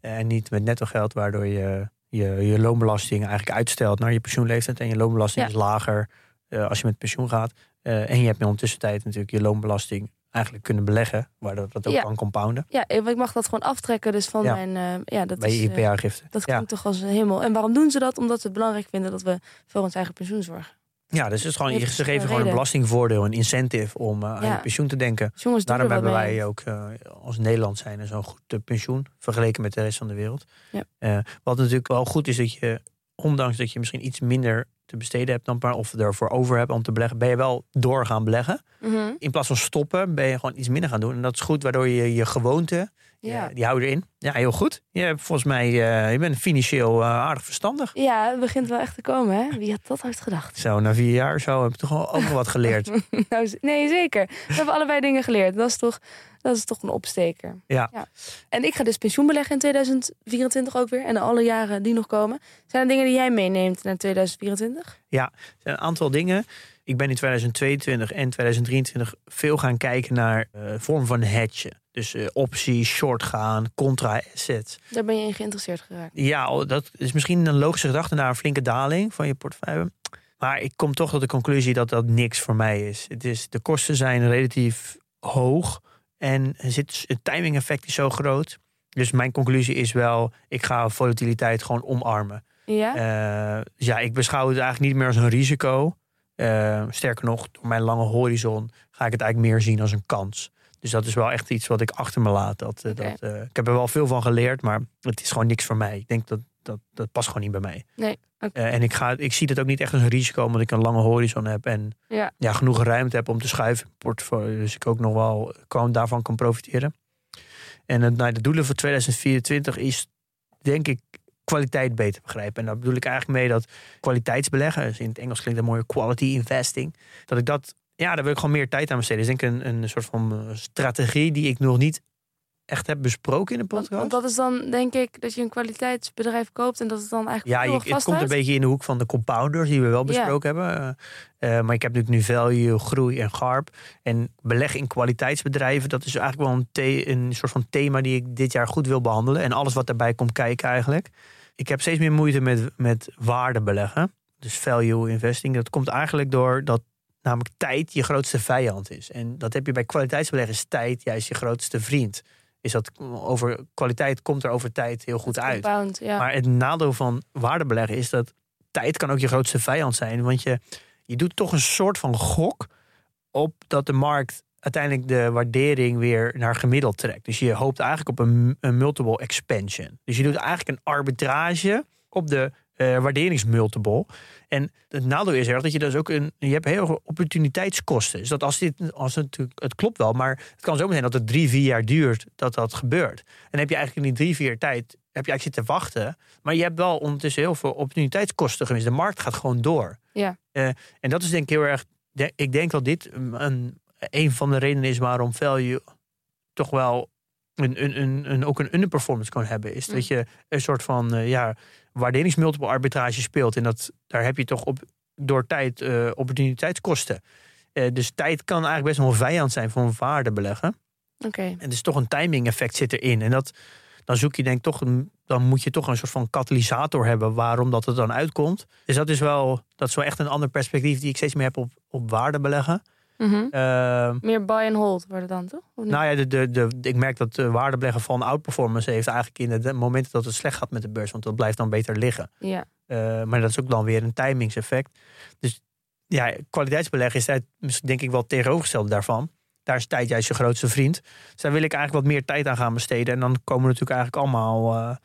En niet met netto geld, waardoor je je, je loonbelasting eigenlijk uitstelt naar je pensioenleeftijd. En je loonbelasting Ja. is lager eh, als je met pensioen gaat. Eh, en je hebt in de tussentijd natuurlijk je loonbelasting eigenlijk kunnen beleggen, waardoor dat ook Ja. kan compounden Ja, ik mag dat gewoon aftrekken dus van Ja. mijn... eh, ja, dat bij je eh, IPA-gifte. dat ja. klinkt toch als een hemel. En waarom doen ze dat? Omdat ze het belangrijk vinden dat we voor ons eigen pensioen zorgen. ja, dus het is gewoon, Heeft ze geven een gewoon een belastingvoordeel, een incentive om eh, aan je pensioen te denken. Dus jongens, Daarom hebben mee. wij ook eh, als Nederland zijn zo'n goed eh, pensioen vergeleken met de rest van de wereld. Ja. Eh, wat natuurlijk wel goed is dat je, ondanks dat je misschien iets minder te besteden hebt dan of ervoor over hebt om te beleggen, ben je wel door gaan beleggen. Mhm. In plaats van stoppen, ben je gewoon iets minder gaan doen. En dat is goed, waardoor je je gewoonte, Ja. eh, die houden erin. Ja, heel goed. Je hebt volgens mij, eh, je bent financieel eh, aardig verstandig. ja, het begint wel echt te komen, hè? Wie had dat ooit gedacht? Zo, na vier jaar zo heb ik toch wel ook nog wat geleerd. (laughs) nou, nee, zeker. We hebben allebei dingen geleerd. Dat is toch, dat is toch een opsteker. Ja. En ik ga dus pensioen beleggen in 2024 ook weer. En alle jaren die nog komen. Zijn er dingen die jij meeneemt naar 2024? Er zijn een aantal dingen. Ik ben in 2022 en 2023 veel gaan kijken naar eh vorm van hedge. Dus eh, opties, short gaan, contra assets. Daar ben je in geïnteresseerd geraakt. Ja, dat is misschien een logische gedachte naar een flinke daling van je portefeuille. Maar ik kom toch tot de conclusie dat dat niks voor mij is. Het is de kosten zijn relatief hoog en zit, het timing effect is zo groot. Dus mijn conclusie is wel, ik ga volatiliteit gewoon omarmen. Ja? Eh, dus ja, ik beschouw het eigenlijk niet meer als een risico. Eh, sterker nog, door mijn lange horizon ga ik het eigenlijk meer zien als een kans. Dus dat is wel echt iets wat ik achter me laat. Dat, eh, dat, eh, ik heb er wel veel van geleerd, maar het is gewoon niks voor mij. Ik denk dat dat, dat past gewoon niet bij mij. Nee. Eh, en ik, ga, ik zie het ook niet echt als een risico, omdat ik een lange horizon heb en Ja. Ja, genoeg ruimte heb om te schuiven portfolio. Dus ik ook nog wel gewoon daarvan kan profiteren. En het, nou, de doelen voor 2024 is, denk ik, kwaliteit beter begrijpen. En daar bedoel ik eigenlijk mee dat kwaliteitsbeleggen, dus in het Engels klinkt dat mooie quality investing, dat ik dat, ja, daar wil ik gewoon meer tijd aan besteden. Dus ik denk een, een soort van eh, strategie die ik nog niet echt heb besproken in de podcast. want dat is dan, denk ik, dat je een kwaliteitsbedrijf koopt en dat het dan eigenlijk Ja, je, het komt een beetje in de hoek van de compounders die we wel besproken hebben. Eh, eh, maar ik heb natuurlijk nu value, groei en garp. En beleg in kwaliteitsbedrijven, dat is eigenlijk wel een, een soort van thema die ik dit jaar goed wil behandelen. En alles wat daarbij komt kijken eigenlijk. Ik heb steeds meer moeite met, met waarde beleggen. Dus value investing. Dat komt eigenlijk door dat namelijk tijd je grootste vijand is. En dat heb je bij kwaliteitsbeleggen is tijd juist je grootste vriend. Is dat over kwaliteit komt er over tijd heel goed uit. Compound, ja. Maar het nadeel van waardebeleggen is dat tijd kan ook je grootste vijand zijn. Want je, je doet toch een soort van gok op dat de markt uiteindelijk de waardering weer naar gemiddeld trekt. Dus je hoopt eigenlijk op een, een multiple expansion. Dus je doet eigenlijk een arbitrage op de eh, waarderingsmultiple. En het nadeel is er dat je dus ook een. Je hebt heel veel opportuniteitskosten. Dus dat als dit. Als het, natuurlijk- het klopt wel, maar het kan zo zijn dat het drie, vier jaar duurt dat dat gebeurt. En heb je eigenlijk in die drie, vier jaar tijd. Heb je eigenlijk zitten wachten. Maar je hebt wel ondertussen heel veel opportuniteitskosten gemist. De markt gaat gewoon door. Ja. Eh, en dat is denk ik heel erg. Ik denk dat dit een, een van de redenen is waarom value toch wel een, een, een, een, ook een underperformance kan hebben. Is Mm. dat je een soort van eh, ja, waarderingsmultiple arbitrage speelt. En dat, daar heb je toch op, door tijd eh, opportuniteitskosten. Eh, dus tijd kan eigenlijk best wel een vijand zijn voor een waarde beleggen. Oké. En dus toch een timing effect zit erin. En dat, dan zoek je denk ik toch, een, dan moet je toch een soort van katalysator hebben waarom dat er dan uitkomt. Dus dat is wel, dat is wel echt een ander perspectief die ik steeds meer heb op, op waarde beleggen. Mhm. Ehm, Meer buy and hold worden dan, toch? Nou ja, de, de, de, ik merk dat de waardebeleggen van outperformance heeft eigenlijk in de momenten dat het slecht gaat met de beurs, want dat blijft dan beter liggen. ja. Eh, maar dat is ook dan weer een timingseffect. Dus ja, kwaliteitsbeleggen is misschien denk ik wel het tegenovergestelde daarvan. Daar is tijd juist je grootste vriend. Dus daar wil ik eigenlijk wat meer tijd aan gaan besteden. En dan komen natuurlijk eigenlijk allemaal, eh,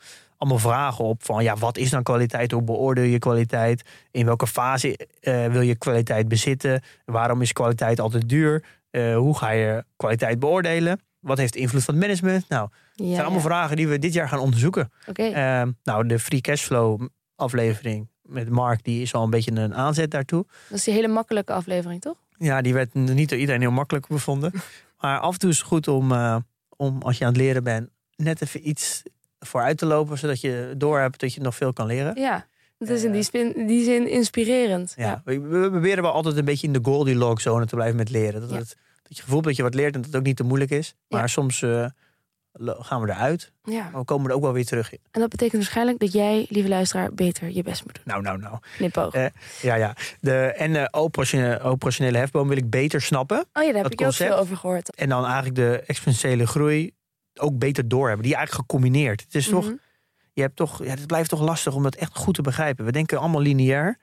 allemaal vragen op van ja, wat is dan kwaliteit? Hoe beoordeel je kwaliteit? In welke fase eh, wil je kwaliteit bezitten? Waarom is kwaliteit altijd duur? Eh, hoe ga je kwaliteit beoordelen? Wat heeft invloed van het management? Nou, ja, zijn allemaal ja. vragen die we dit jaar gaan onderzoeken. Oké. Ehm, nou, de free cashflow aflevering met Mark, die is al een beetje een aanzet daartoe. Dat is die hele makkelijke aflevering, toch? Ja, die werd niet door iedereen heel makkelijk bevonden. (laughs) Maar af en toe is het goed om, eh, om als je aan het leren bent, net even iets vooruit te lopen, zodat je doorhebt dat je nog veel kan leren. Ja. Het is in Eh. die, spin, die zin inspirerend. Ja, We, we proberen wel altijd een beetje in de Goldilocks zone te blijven met leren. Dat, Ja. het, dat je gevoel hebt dat je wat leert en dat het ook niet te moeilijk is. Maar Ja. soms eh, gaan we eruit. Ja. Maar we komen er ook wel weer terug in. En dat betekent waarschijnlijk dat jij, lieve luisteraar, beter je best moet doen. Nou, nou, nou. Knipoog. Eh, Ja, ja. De, en de operationele, operationele hefboom wil ik beter snappen. oh ja, daar heb dat ik ook veel over gehoord. En dan eigenlijk de exponentiële groei ook beter doorhebben. Die eigenlijk gecombineerd. Het is toch, Mhm. je hebt toch, ja, het blijft toch lastig om het echt goed te begrijpen. We denken allemaal lineair.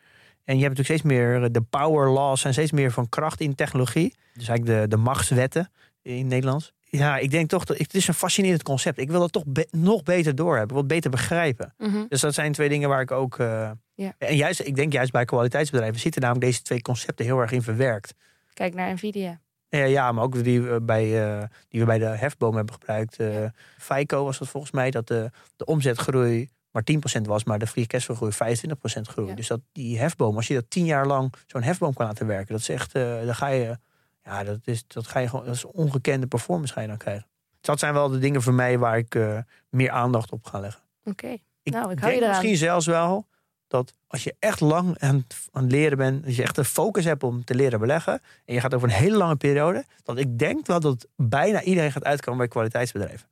En je hebt natuurlijk steeds meer, eh, de power laws zijn steeds meer van kracht in technologie. Dus eigenlijk de, de machtswetten in het Nederlands. Ja, ik denk toch, dat het is een fascinerend concept. Ik wil het toch be- nog beter doorhebben, wat beter begrijpen. Mhm. Dus dat zijn twee dingen waar ik ook... eh, Ja. En juist, ik denk juist bij kwaliteitsbedrijven zitten namelijk deze twee concepten heel erg in verwerkt. Kijk naar Nvidia. Eh, ja, maar ook die, we bij, eh, die we bij de hefboom hebben gebruikt. eh FICO was dat volgens mij, dat de, de omzetgroei maar 10% was, maar de free cashflow groei 25% groei. Ja. Dus dat die hefboom, als je dat tien jaar lang zo'n hefboom kan laten werken, dat is echt, eh, dan ga je, ja, dat is, dat ga je gewoon, dat is ongekende performance ga je dan krijgen. Dus dat zijn wel de dingen voor mij waar ik eh, meer aandacht op ga leggen. Oké. Ik Nou, ik hou denk je eraan. misschien zelfs wel dat als je echt lang aan, het- aan het leren bent, als je echt een focus hebt om te leren beleggen, en je gaat over een hele lange periode, dat ik denk wel dat bijna iedereen gaat uitkomen bij kwaliteitsbedrijven.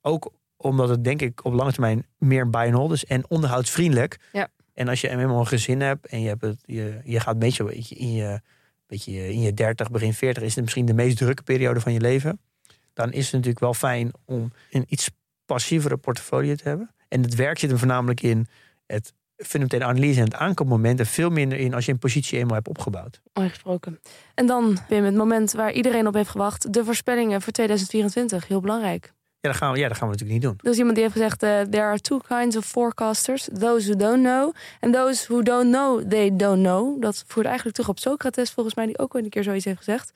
Ook omdat het denk ik op lange termijn meer buy and hold is en onderhoudsvriendelijk. Ja. En als je eenmaal een gezin hebt en je, hebt het, je, je gaat een beetje in je, beetje in je 30, begin 40, is het misschien de meest drukke periode van je leven. Dan is het natuurlijk wel fijn om een iets passievere portfolio te hebben. En het werk zit hem voornamelijk in het fundamentele analyse en het aankoopmoment. En veel minder in als je een positie eenmaal hebt opgebouwd. Mooi gesproken. En dan, Wim, het moment waar iedereen op heeft gewacht. De voorspellingen voor 2024. Heel belangrijk. Ja, dat gaan we, ja, dat gaan we natuurlijk niet doen. Er is iemand die heeft gezegd... eh, there are two kinds of forecasters. Those who don't know. And those who don't know, they don't know. Dat voert eigenlijk terug op Socrates, volgens mij... die ook ooit een keer zoiets heeft gezegd.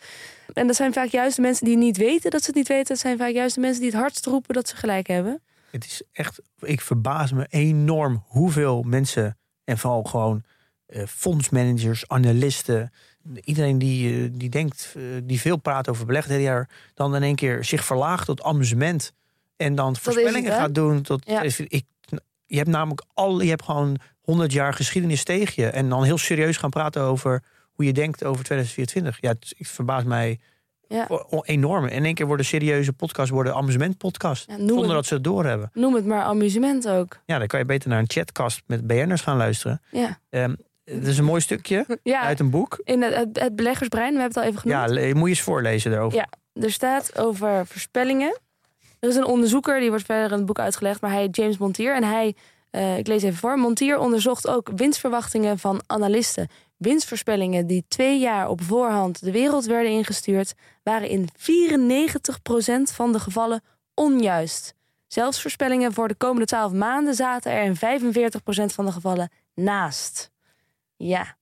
En dat zijn vaak juist de mensen die niet weten dat ze het niet weten. Dat zijn vaak juist de mensen die het hardst roepen dat ze gelijk hebben. Het is echt, ik verbaas me enorm hoeveel mensen, en vooral gewoon eh, fondsmanagers, analisten, iedereen die, eh, die denkt, eh, die veel praat over beleggen dan in één keer zich verlaagt tot amusement en dan het, voorspellingen gaat doen. Tot, Ja. ik, je hebt namelijk al, je hebt gewoon 100 jaar geschiedenis tegen je en dan heel serieus gaan praten over hoe je denkt over 2024. Ja, het, het verbaast mij Ja. o- o- enorm. In één keer worden serieuze podcasts worden amusementpodcasts. Ja, noem, Zonder het, dat ze het doorhebben. noem het maar amusement ook. Ja, dan kan je beter naar een chatcast met BN'ers gaan luisteren. Ja, Ehm het is een mooi stukje (laughs) ja uit een boek. in het, het, het beleggersbrein, we hebben het al even genoemd. Ja, moet je eens voorlezen daarover. Ja. Er staat over voorspellingen. Er is een onderzoeker, die wordt verder in het boek uitgelegd, maar hij James Montier. En hij, eh, ik lees even voor, Montier onderzocht ook winstverwachtingen van analisten. Winstvoorspellingen die twee jaar op voorhand de wereld werden ingestuurd, waren in 94% van de gevallen onjuist. Zelfs voorspellingen voor de komende 12 maanden zaten er in 45% van de gevallen naast. Ja,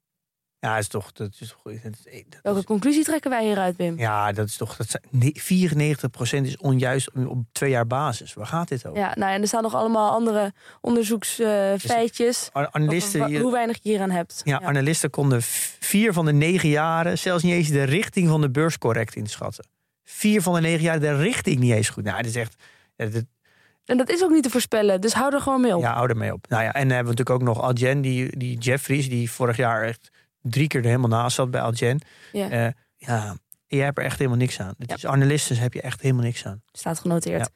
Ja, dat is toch. Dat is toch dat is- dat welke is- conclusie trekken wij hieruit, Wim? ja, dat is toch. Dat zijn, nee, 94% is onjuist op twee jaar basis. Waar gaat dit over? Ja, nou, en er staan nog allemaal andere onderzoeksfeitjes. An- Analisten, over wa- hoe weinig je hieraan hebt. ja, analisten konden vier van de negen jaren zelfs niet eens de richting van de beurs correct inschatten. Vier van de negen jaar de richting niet eens goed. Nou, dat is echt. En dat is ook niet te voorspellen, dus hou er gewoon mee op. Ja, hou er mee op. Nou ja, en dan hebben we natuurlijk ook nog Algen, die, die Jeffries, die vorig jaar echt drie keer er helemaal naast zat bij Algen. Ja. Eh, ja, je hebt er echt helemaal niks aan. Ja. is analisten, dus heb je echt helemaal niks aan. Staat genoteerd.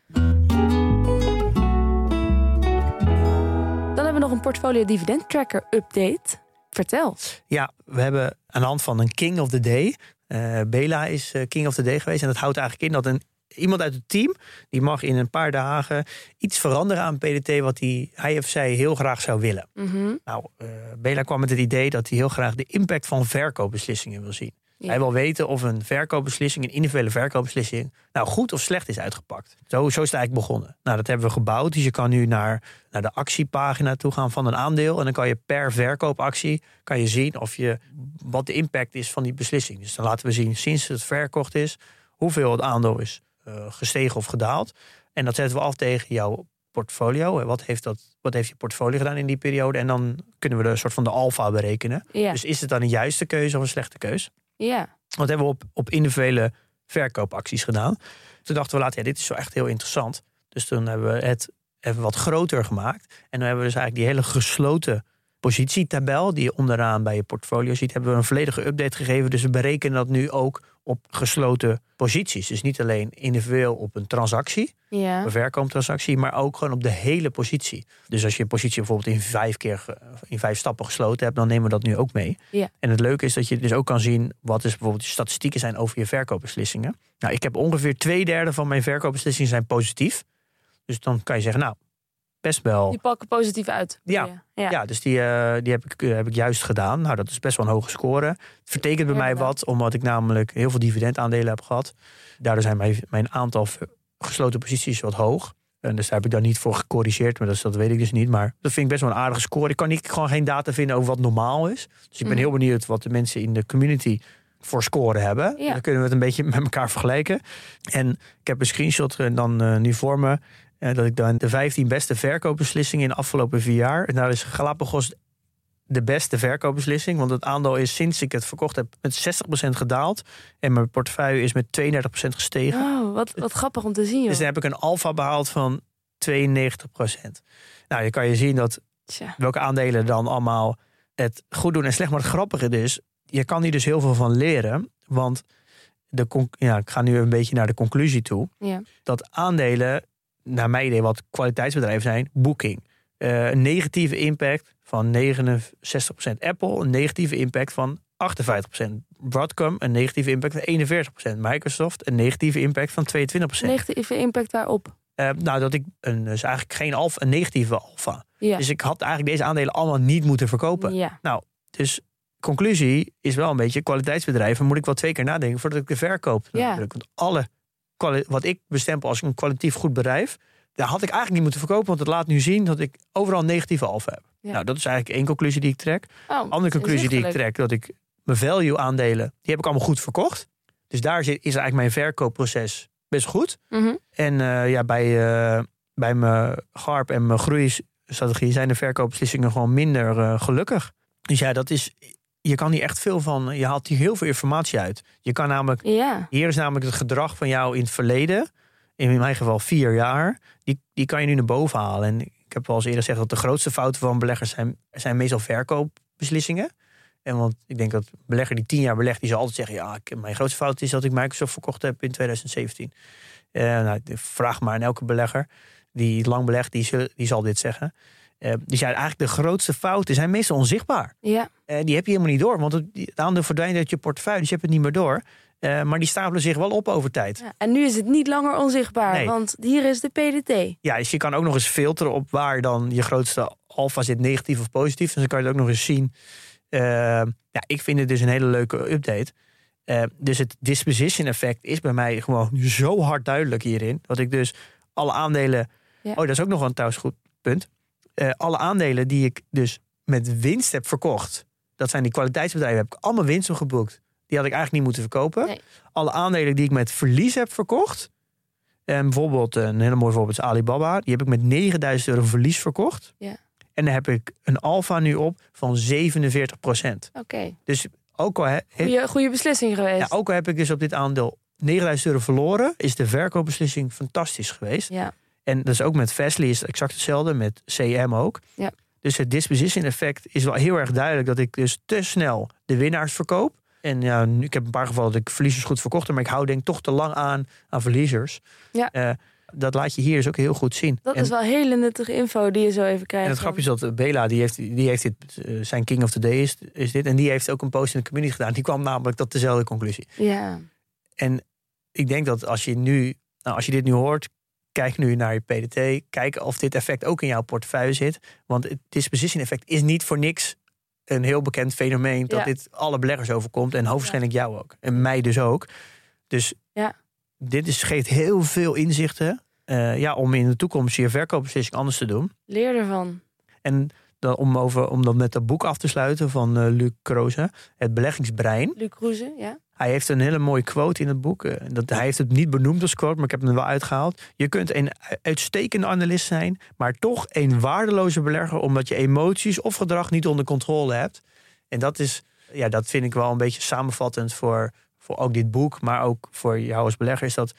Dan hebben we nog een portfolio dividend tracker update. Vertel. Ja, we hebben aan de hand van een King of the Day. eh, Bela is eh, King of the Day geweest. En dat houdt eigenlijk in dat een, iemand uit het team... die mag in een paar dagen iets veranderen aan PDT... wat hij, hij of zij heel graag zou willen. Mhm. Nou, eh, Bela kwam met het idee dat hij heel graag de impact van verkoopbeslissingen wil zien. Ja. Hij wil weten of een verkoopbeslissing, een individuele verkoopbeslissing, nou goed of slecht is uitgepakt. Zo, zo is het eigenlijk begonnen. Nou, dat hebben we gebouwd. Dus je kan nu naar, naar de actiepagina toe gaan van een aandeel. En dan kan je per verkoopactie kan je zien of je, wat de impact is van die beslissing. Dus dan laten we zien sinds het verkocht is, hoeveel het aandeel is gestegen of gedaald. En dat zetten we af tegen jouw portfolio. Wat heeft, dat, wat heeft je portfolio gedaan in die periode? En dan kunnen we de soort van de alfa berekenen. Ja. Dus is het dan een juiste keuze of een slechte keuze? ja. Wat hebben we op, op individuele verkoopacties gedaan? Toen dachten we later, ja, dit is zo echt heel interessant. Dus toen hebben we het even wat groter gemaakt. En dan hebben we dus eigenlijk die hele gesloten positietabel die je onderaan bij je portfolio ziet, hebben we een volledige update gegeven. Dus we berekenen dat nu ook op gesloten posities. Dus niet alleen individueel op een transactie, Ja. een verkooptransactie, maar ook gewoon op de hele positie. Dus als je een positie bijvoorbeeld in vijf keer in vijf stappen gesloten hebt, dan nemen we dat nu ook mee. Ja. En het leuke is dat je dus ook kan zien wat is bijvoorbeeld je statistieken zijn over je verkoopbeslissingen. Nou, ik heb ongeveer twee derde van mijn verkoopbeslissingen zijn positief. Dus dan kan je zeggen, nou, best wel. Die pakken positief uit. Ja. Ja. Ja, dus die, eh, die heb, ik, eh, heb ik juist gedaan. Nou, dat is best wel een hoge score. Het vertekent bij Ja, mij inderdaad. wat, omdat ik namelijk heel veel dividendaandelen heb gehad. Daardoor zijn mijn, mijn aantal gesloten posities wat hoog. En dus daar heb ik dan niet voor gecorrigeerd, maar dat, dat weet ik dus niet. Maar dat vind ik best wel een aardige score. Ik kan niet, gewoon geen data vinden over wat normaal is. Dus ik ben Mhm. heel benieuwd wat de mensen in de community voor score hebben. Ja. Dan kunnen we het een beetje met elkaar vergelijken. En ik heb een screenshot eh, dan nu voor me. Eh, dat ik dan de 15 beste verkoopbeslissingen in de afgelopen vier jaar. En daar is Galapagos de beste verkoopbeslissing. Want het aandeel is sinds ik het verkocht heb met 60% gedaald. En mijn portefeuille is met 32% gestegen. Oh, wat, wat grappig om te zien, joh. Dus dan heb ik een alfa behaald van 92%. Nou, je kan je zien dat Tja. welke aandelen dan allemaal het goed doen en slecht. Maar het grappige is, je kan hier dus heel veel van leren. Want de, ja, ik ga nu een beetje naar de conclusie toe. Ja. Dat aandelen, naar mijn idee, wat kwaliteitsbedrijven zijn, Booking. eh, een negatieve impact van 69% Apple, een negatieve impact van 58%. Broadcom, een negatieve impact van 41%. Microsoft, een negatieve impact van 22%. Negatieve impact daarop. Eh, nou, dat ik een, dus eigenlijk geen alfa, een negatieve alfa. Ja. Dus ik had eigenlijk deze aandelen allemaal niet moeten verkopen. ja. Dus conclusie is wel een beetje kwaliteitsbedrijven moet ik wel twee keer nadenken voordat ik de verkoop. Ja. Want alle wat ik bestempel als een kwalitatief goed bedrijf, daar had ik eigenlijk niet moeten verkopen, want het laat nu zien dat ik overal negatieve alfa heb. Ja. Nou, dat is eigenlijk één conclusie die ik trek. Oh, Andere conclusie die ik trek, dat ik mijn value aandelen, die heb ik allemaal goed verkocht. Dus daar zit, is eigenlijk mijn verkoopproces best goed. Mhm. En eh, ja, bij, eh, bij mijn GARP en mijn groeistrategie zijn de verkoopbeslissingen gewoon minder eh, gelukkig. Dus ja, dat is. Je kan hier echt veel van. Je haalt hier heel veel informatie uit. Je kan namelijk. Ja. Hier is namelijk het gedrag van jou in het verleden. In mijn geval vier jaar. Die, die kan je nu naar boven halen. En ik heb wel eens eerder gezegd dat de grootste fouten van beleggers zijn, zijn meestal verkoopbeslissingen. En want ik denk dat een belegger die tien jaar belegt, die zal altijd zeggen: Ja, mijn grootste fout is dat ik Microsoft verkocht heb in 2017. Eh, nou, vraag maar aan elke belegger die lang belegt, die, die zal dit zeggen. Eh, dus ja, eigenlijk de grootste fouten zijn meestal onzichtbaar. Ja. Eh, die heb je helemaal niet door, want het, het aandeel verdwijnt uit je portefeuille, dus je hebt het niet meer door. Eh, maar die stapelen zich wel op over tijd. Ja, En nu is het niet langer onzichtbaar, Nee. want hier is de PDT. Ja, dus je kan ook nog eens filteren op waar dan je grootste alfa zit, negatief of positief. Dus dan kan je het ook nog eens zien. Ja, ik vind het dus een hele leuke update. Dus het disposition effect is bij mij gewoon zo hard duidelijk hierin. Dat ik dus alle aandelen. Ja. Oh, dat is ook nog wel een trouwens goed punt. Eh, alle aandelen die ik dus met winst heb verkocht. Dat zijn die kwaliteitsbedrijven. Heb ik allemaal winst op geboekt. Die had ik eigenlijk niet moeten verkopen. Nee. Alle aandelen die ik met verlies heb verkocht. En bijvoorbeeld, een hele mooi voorbeeld is Alibaba. Die heb ik met 9000 euro verlies verkocht. Ja. En daar heb ik een alfa nu op van 47 procent. Oké. Dus ook al, he- he- Goeie, goede beslissing geweest. ja, ook al heb ik dus op dit aandeel 9000 euro verloren, is de verkoopbeslissing fantastisch geweest. Ja. En dat is ook met Fastly is het exact hetzelfde, met CM ook. Ja. Dus het disposition effect is wel heel erg duidelijk dat ik dus te snel de winnaars verkoop. En ja, nu, ik heb een paar gevallen dat ik verliezers goed verkocht heb, maar ik hou denk toch te lang aan aan verliezers. Ja. Eh, dat laat je hier dus ook heel goed zien. Dat en, is wel hele nuttige info die je zo even krijgt. en het grapje is dat eh, Bela, die heeft, die heeft dit, eh, zijn King of the Day is, is dit. En die heeft ook een post in de community gedaan. Die kwam namelijk tot dezelfde conclusie. Ja. En ik denk dat als je nu, nou, als je dit nu hoort, kijk nu naar je PDT. Kijk of dit effect ook in jouw portefeuille zit. Want het disposition effect is niet voor niks een heel bekend fenomeen. Dat Ja. dit alle beleggers overkomt. En hoogstwaarschijnlijk jou ook. En mij dus ook. Dus Ja. dit is, geeft heel veel inzichten. eh, ja, om in de toekomst je verkoopbeslissing anders te doen. Leer ervan. En dan, om, over, om dan met dat boek af te sluiten van eh, Luc Kroze. Het beleggingsbrein. Luc ja? Hij heeft een hele mooie quote in het boek. eh, Dat, hij heeft het niet benoemd als quote, maar ik heb hem er wel uitgehaald. Je kunt een uitstekende analist zijn, maar toch een waardeloze belegger... omdat je emoties of gedrag niet onder controle hebt. En dat, is, ja, dat vind ik wel een beetje samenvattend voor, voor ook dit boek... maar ook voor jou als belegger is dat...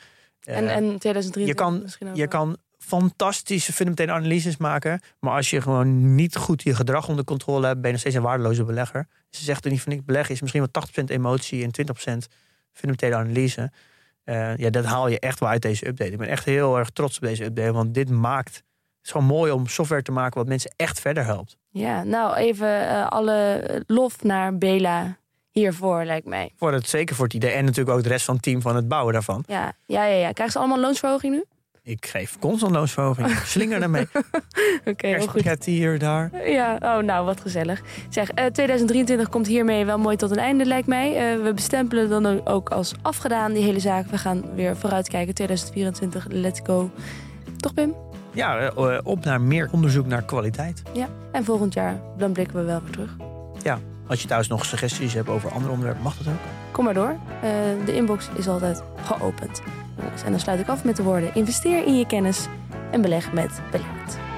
eh, En, en 2023 je kan, misschien ook je kan fantastische fundamentele analyses maken. Maar als je gewoon niet goed je gedrag onder controle hebt, ben je nog steeds een waardeloze belegger. Ze zegt er niet van ik beleggen is misschien wel 80% emotie en 20% fundamentele analyse. Eh, ja, dat haal je echt wel uit deze update. Ik ben echt heel erg trots op deze update, want dit maakt. Het is gewoon mooi om software te maken wat mensen echt verder helpt. Ja, nou even eh, alle lof naar Bela hiervoor, lijkt mij. Voor het, zeker voor het idee. En natuurlijk ook de rest van het team van het bouwen daarvan. Ja, ja, ja. ja. Krijgen ze allemaal loonsverhoging nu? Ik geef constant loonsverhoging. Slinger ermee. (laughs) Oké, heel goed. Hier, daar. Ja, oh nou, wat gezellig. Zeg, eh, 2023 komt hiermee wel mooi tot een einde, lijkt mij. Eh, we bestempelen dan ook als afgedaan die hele zaak. We gaan weer vooruitkijken. 2024, let's go. Toch, Pim? Ja, eh, op naar meer onderzoek naar kwaliteit. Ja. En volgend jaar, dan blikken we wel weer terug. Ja, als je thuis nog suggesties hebt over andere onderwerpen, mag dat ook. Kom maar door. Eh, de inbox is altijd geopend. En dan sluit ik af met de woorden: investeer in je kennis en beleg met Beleid.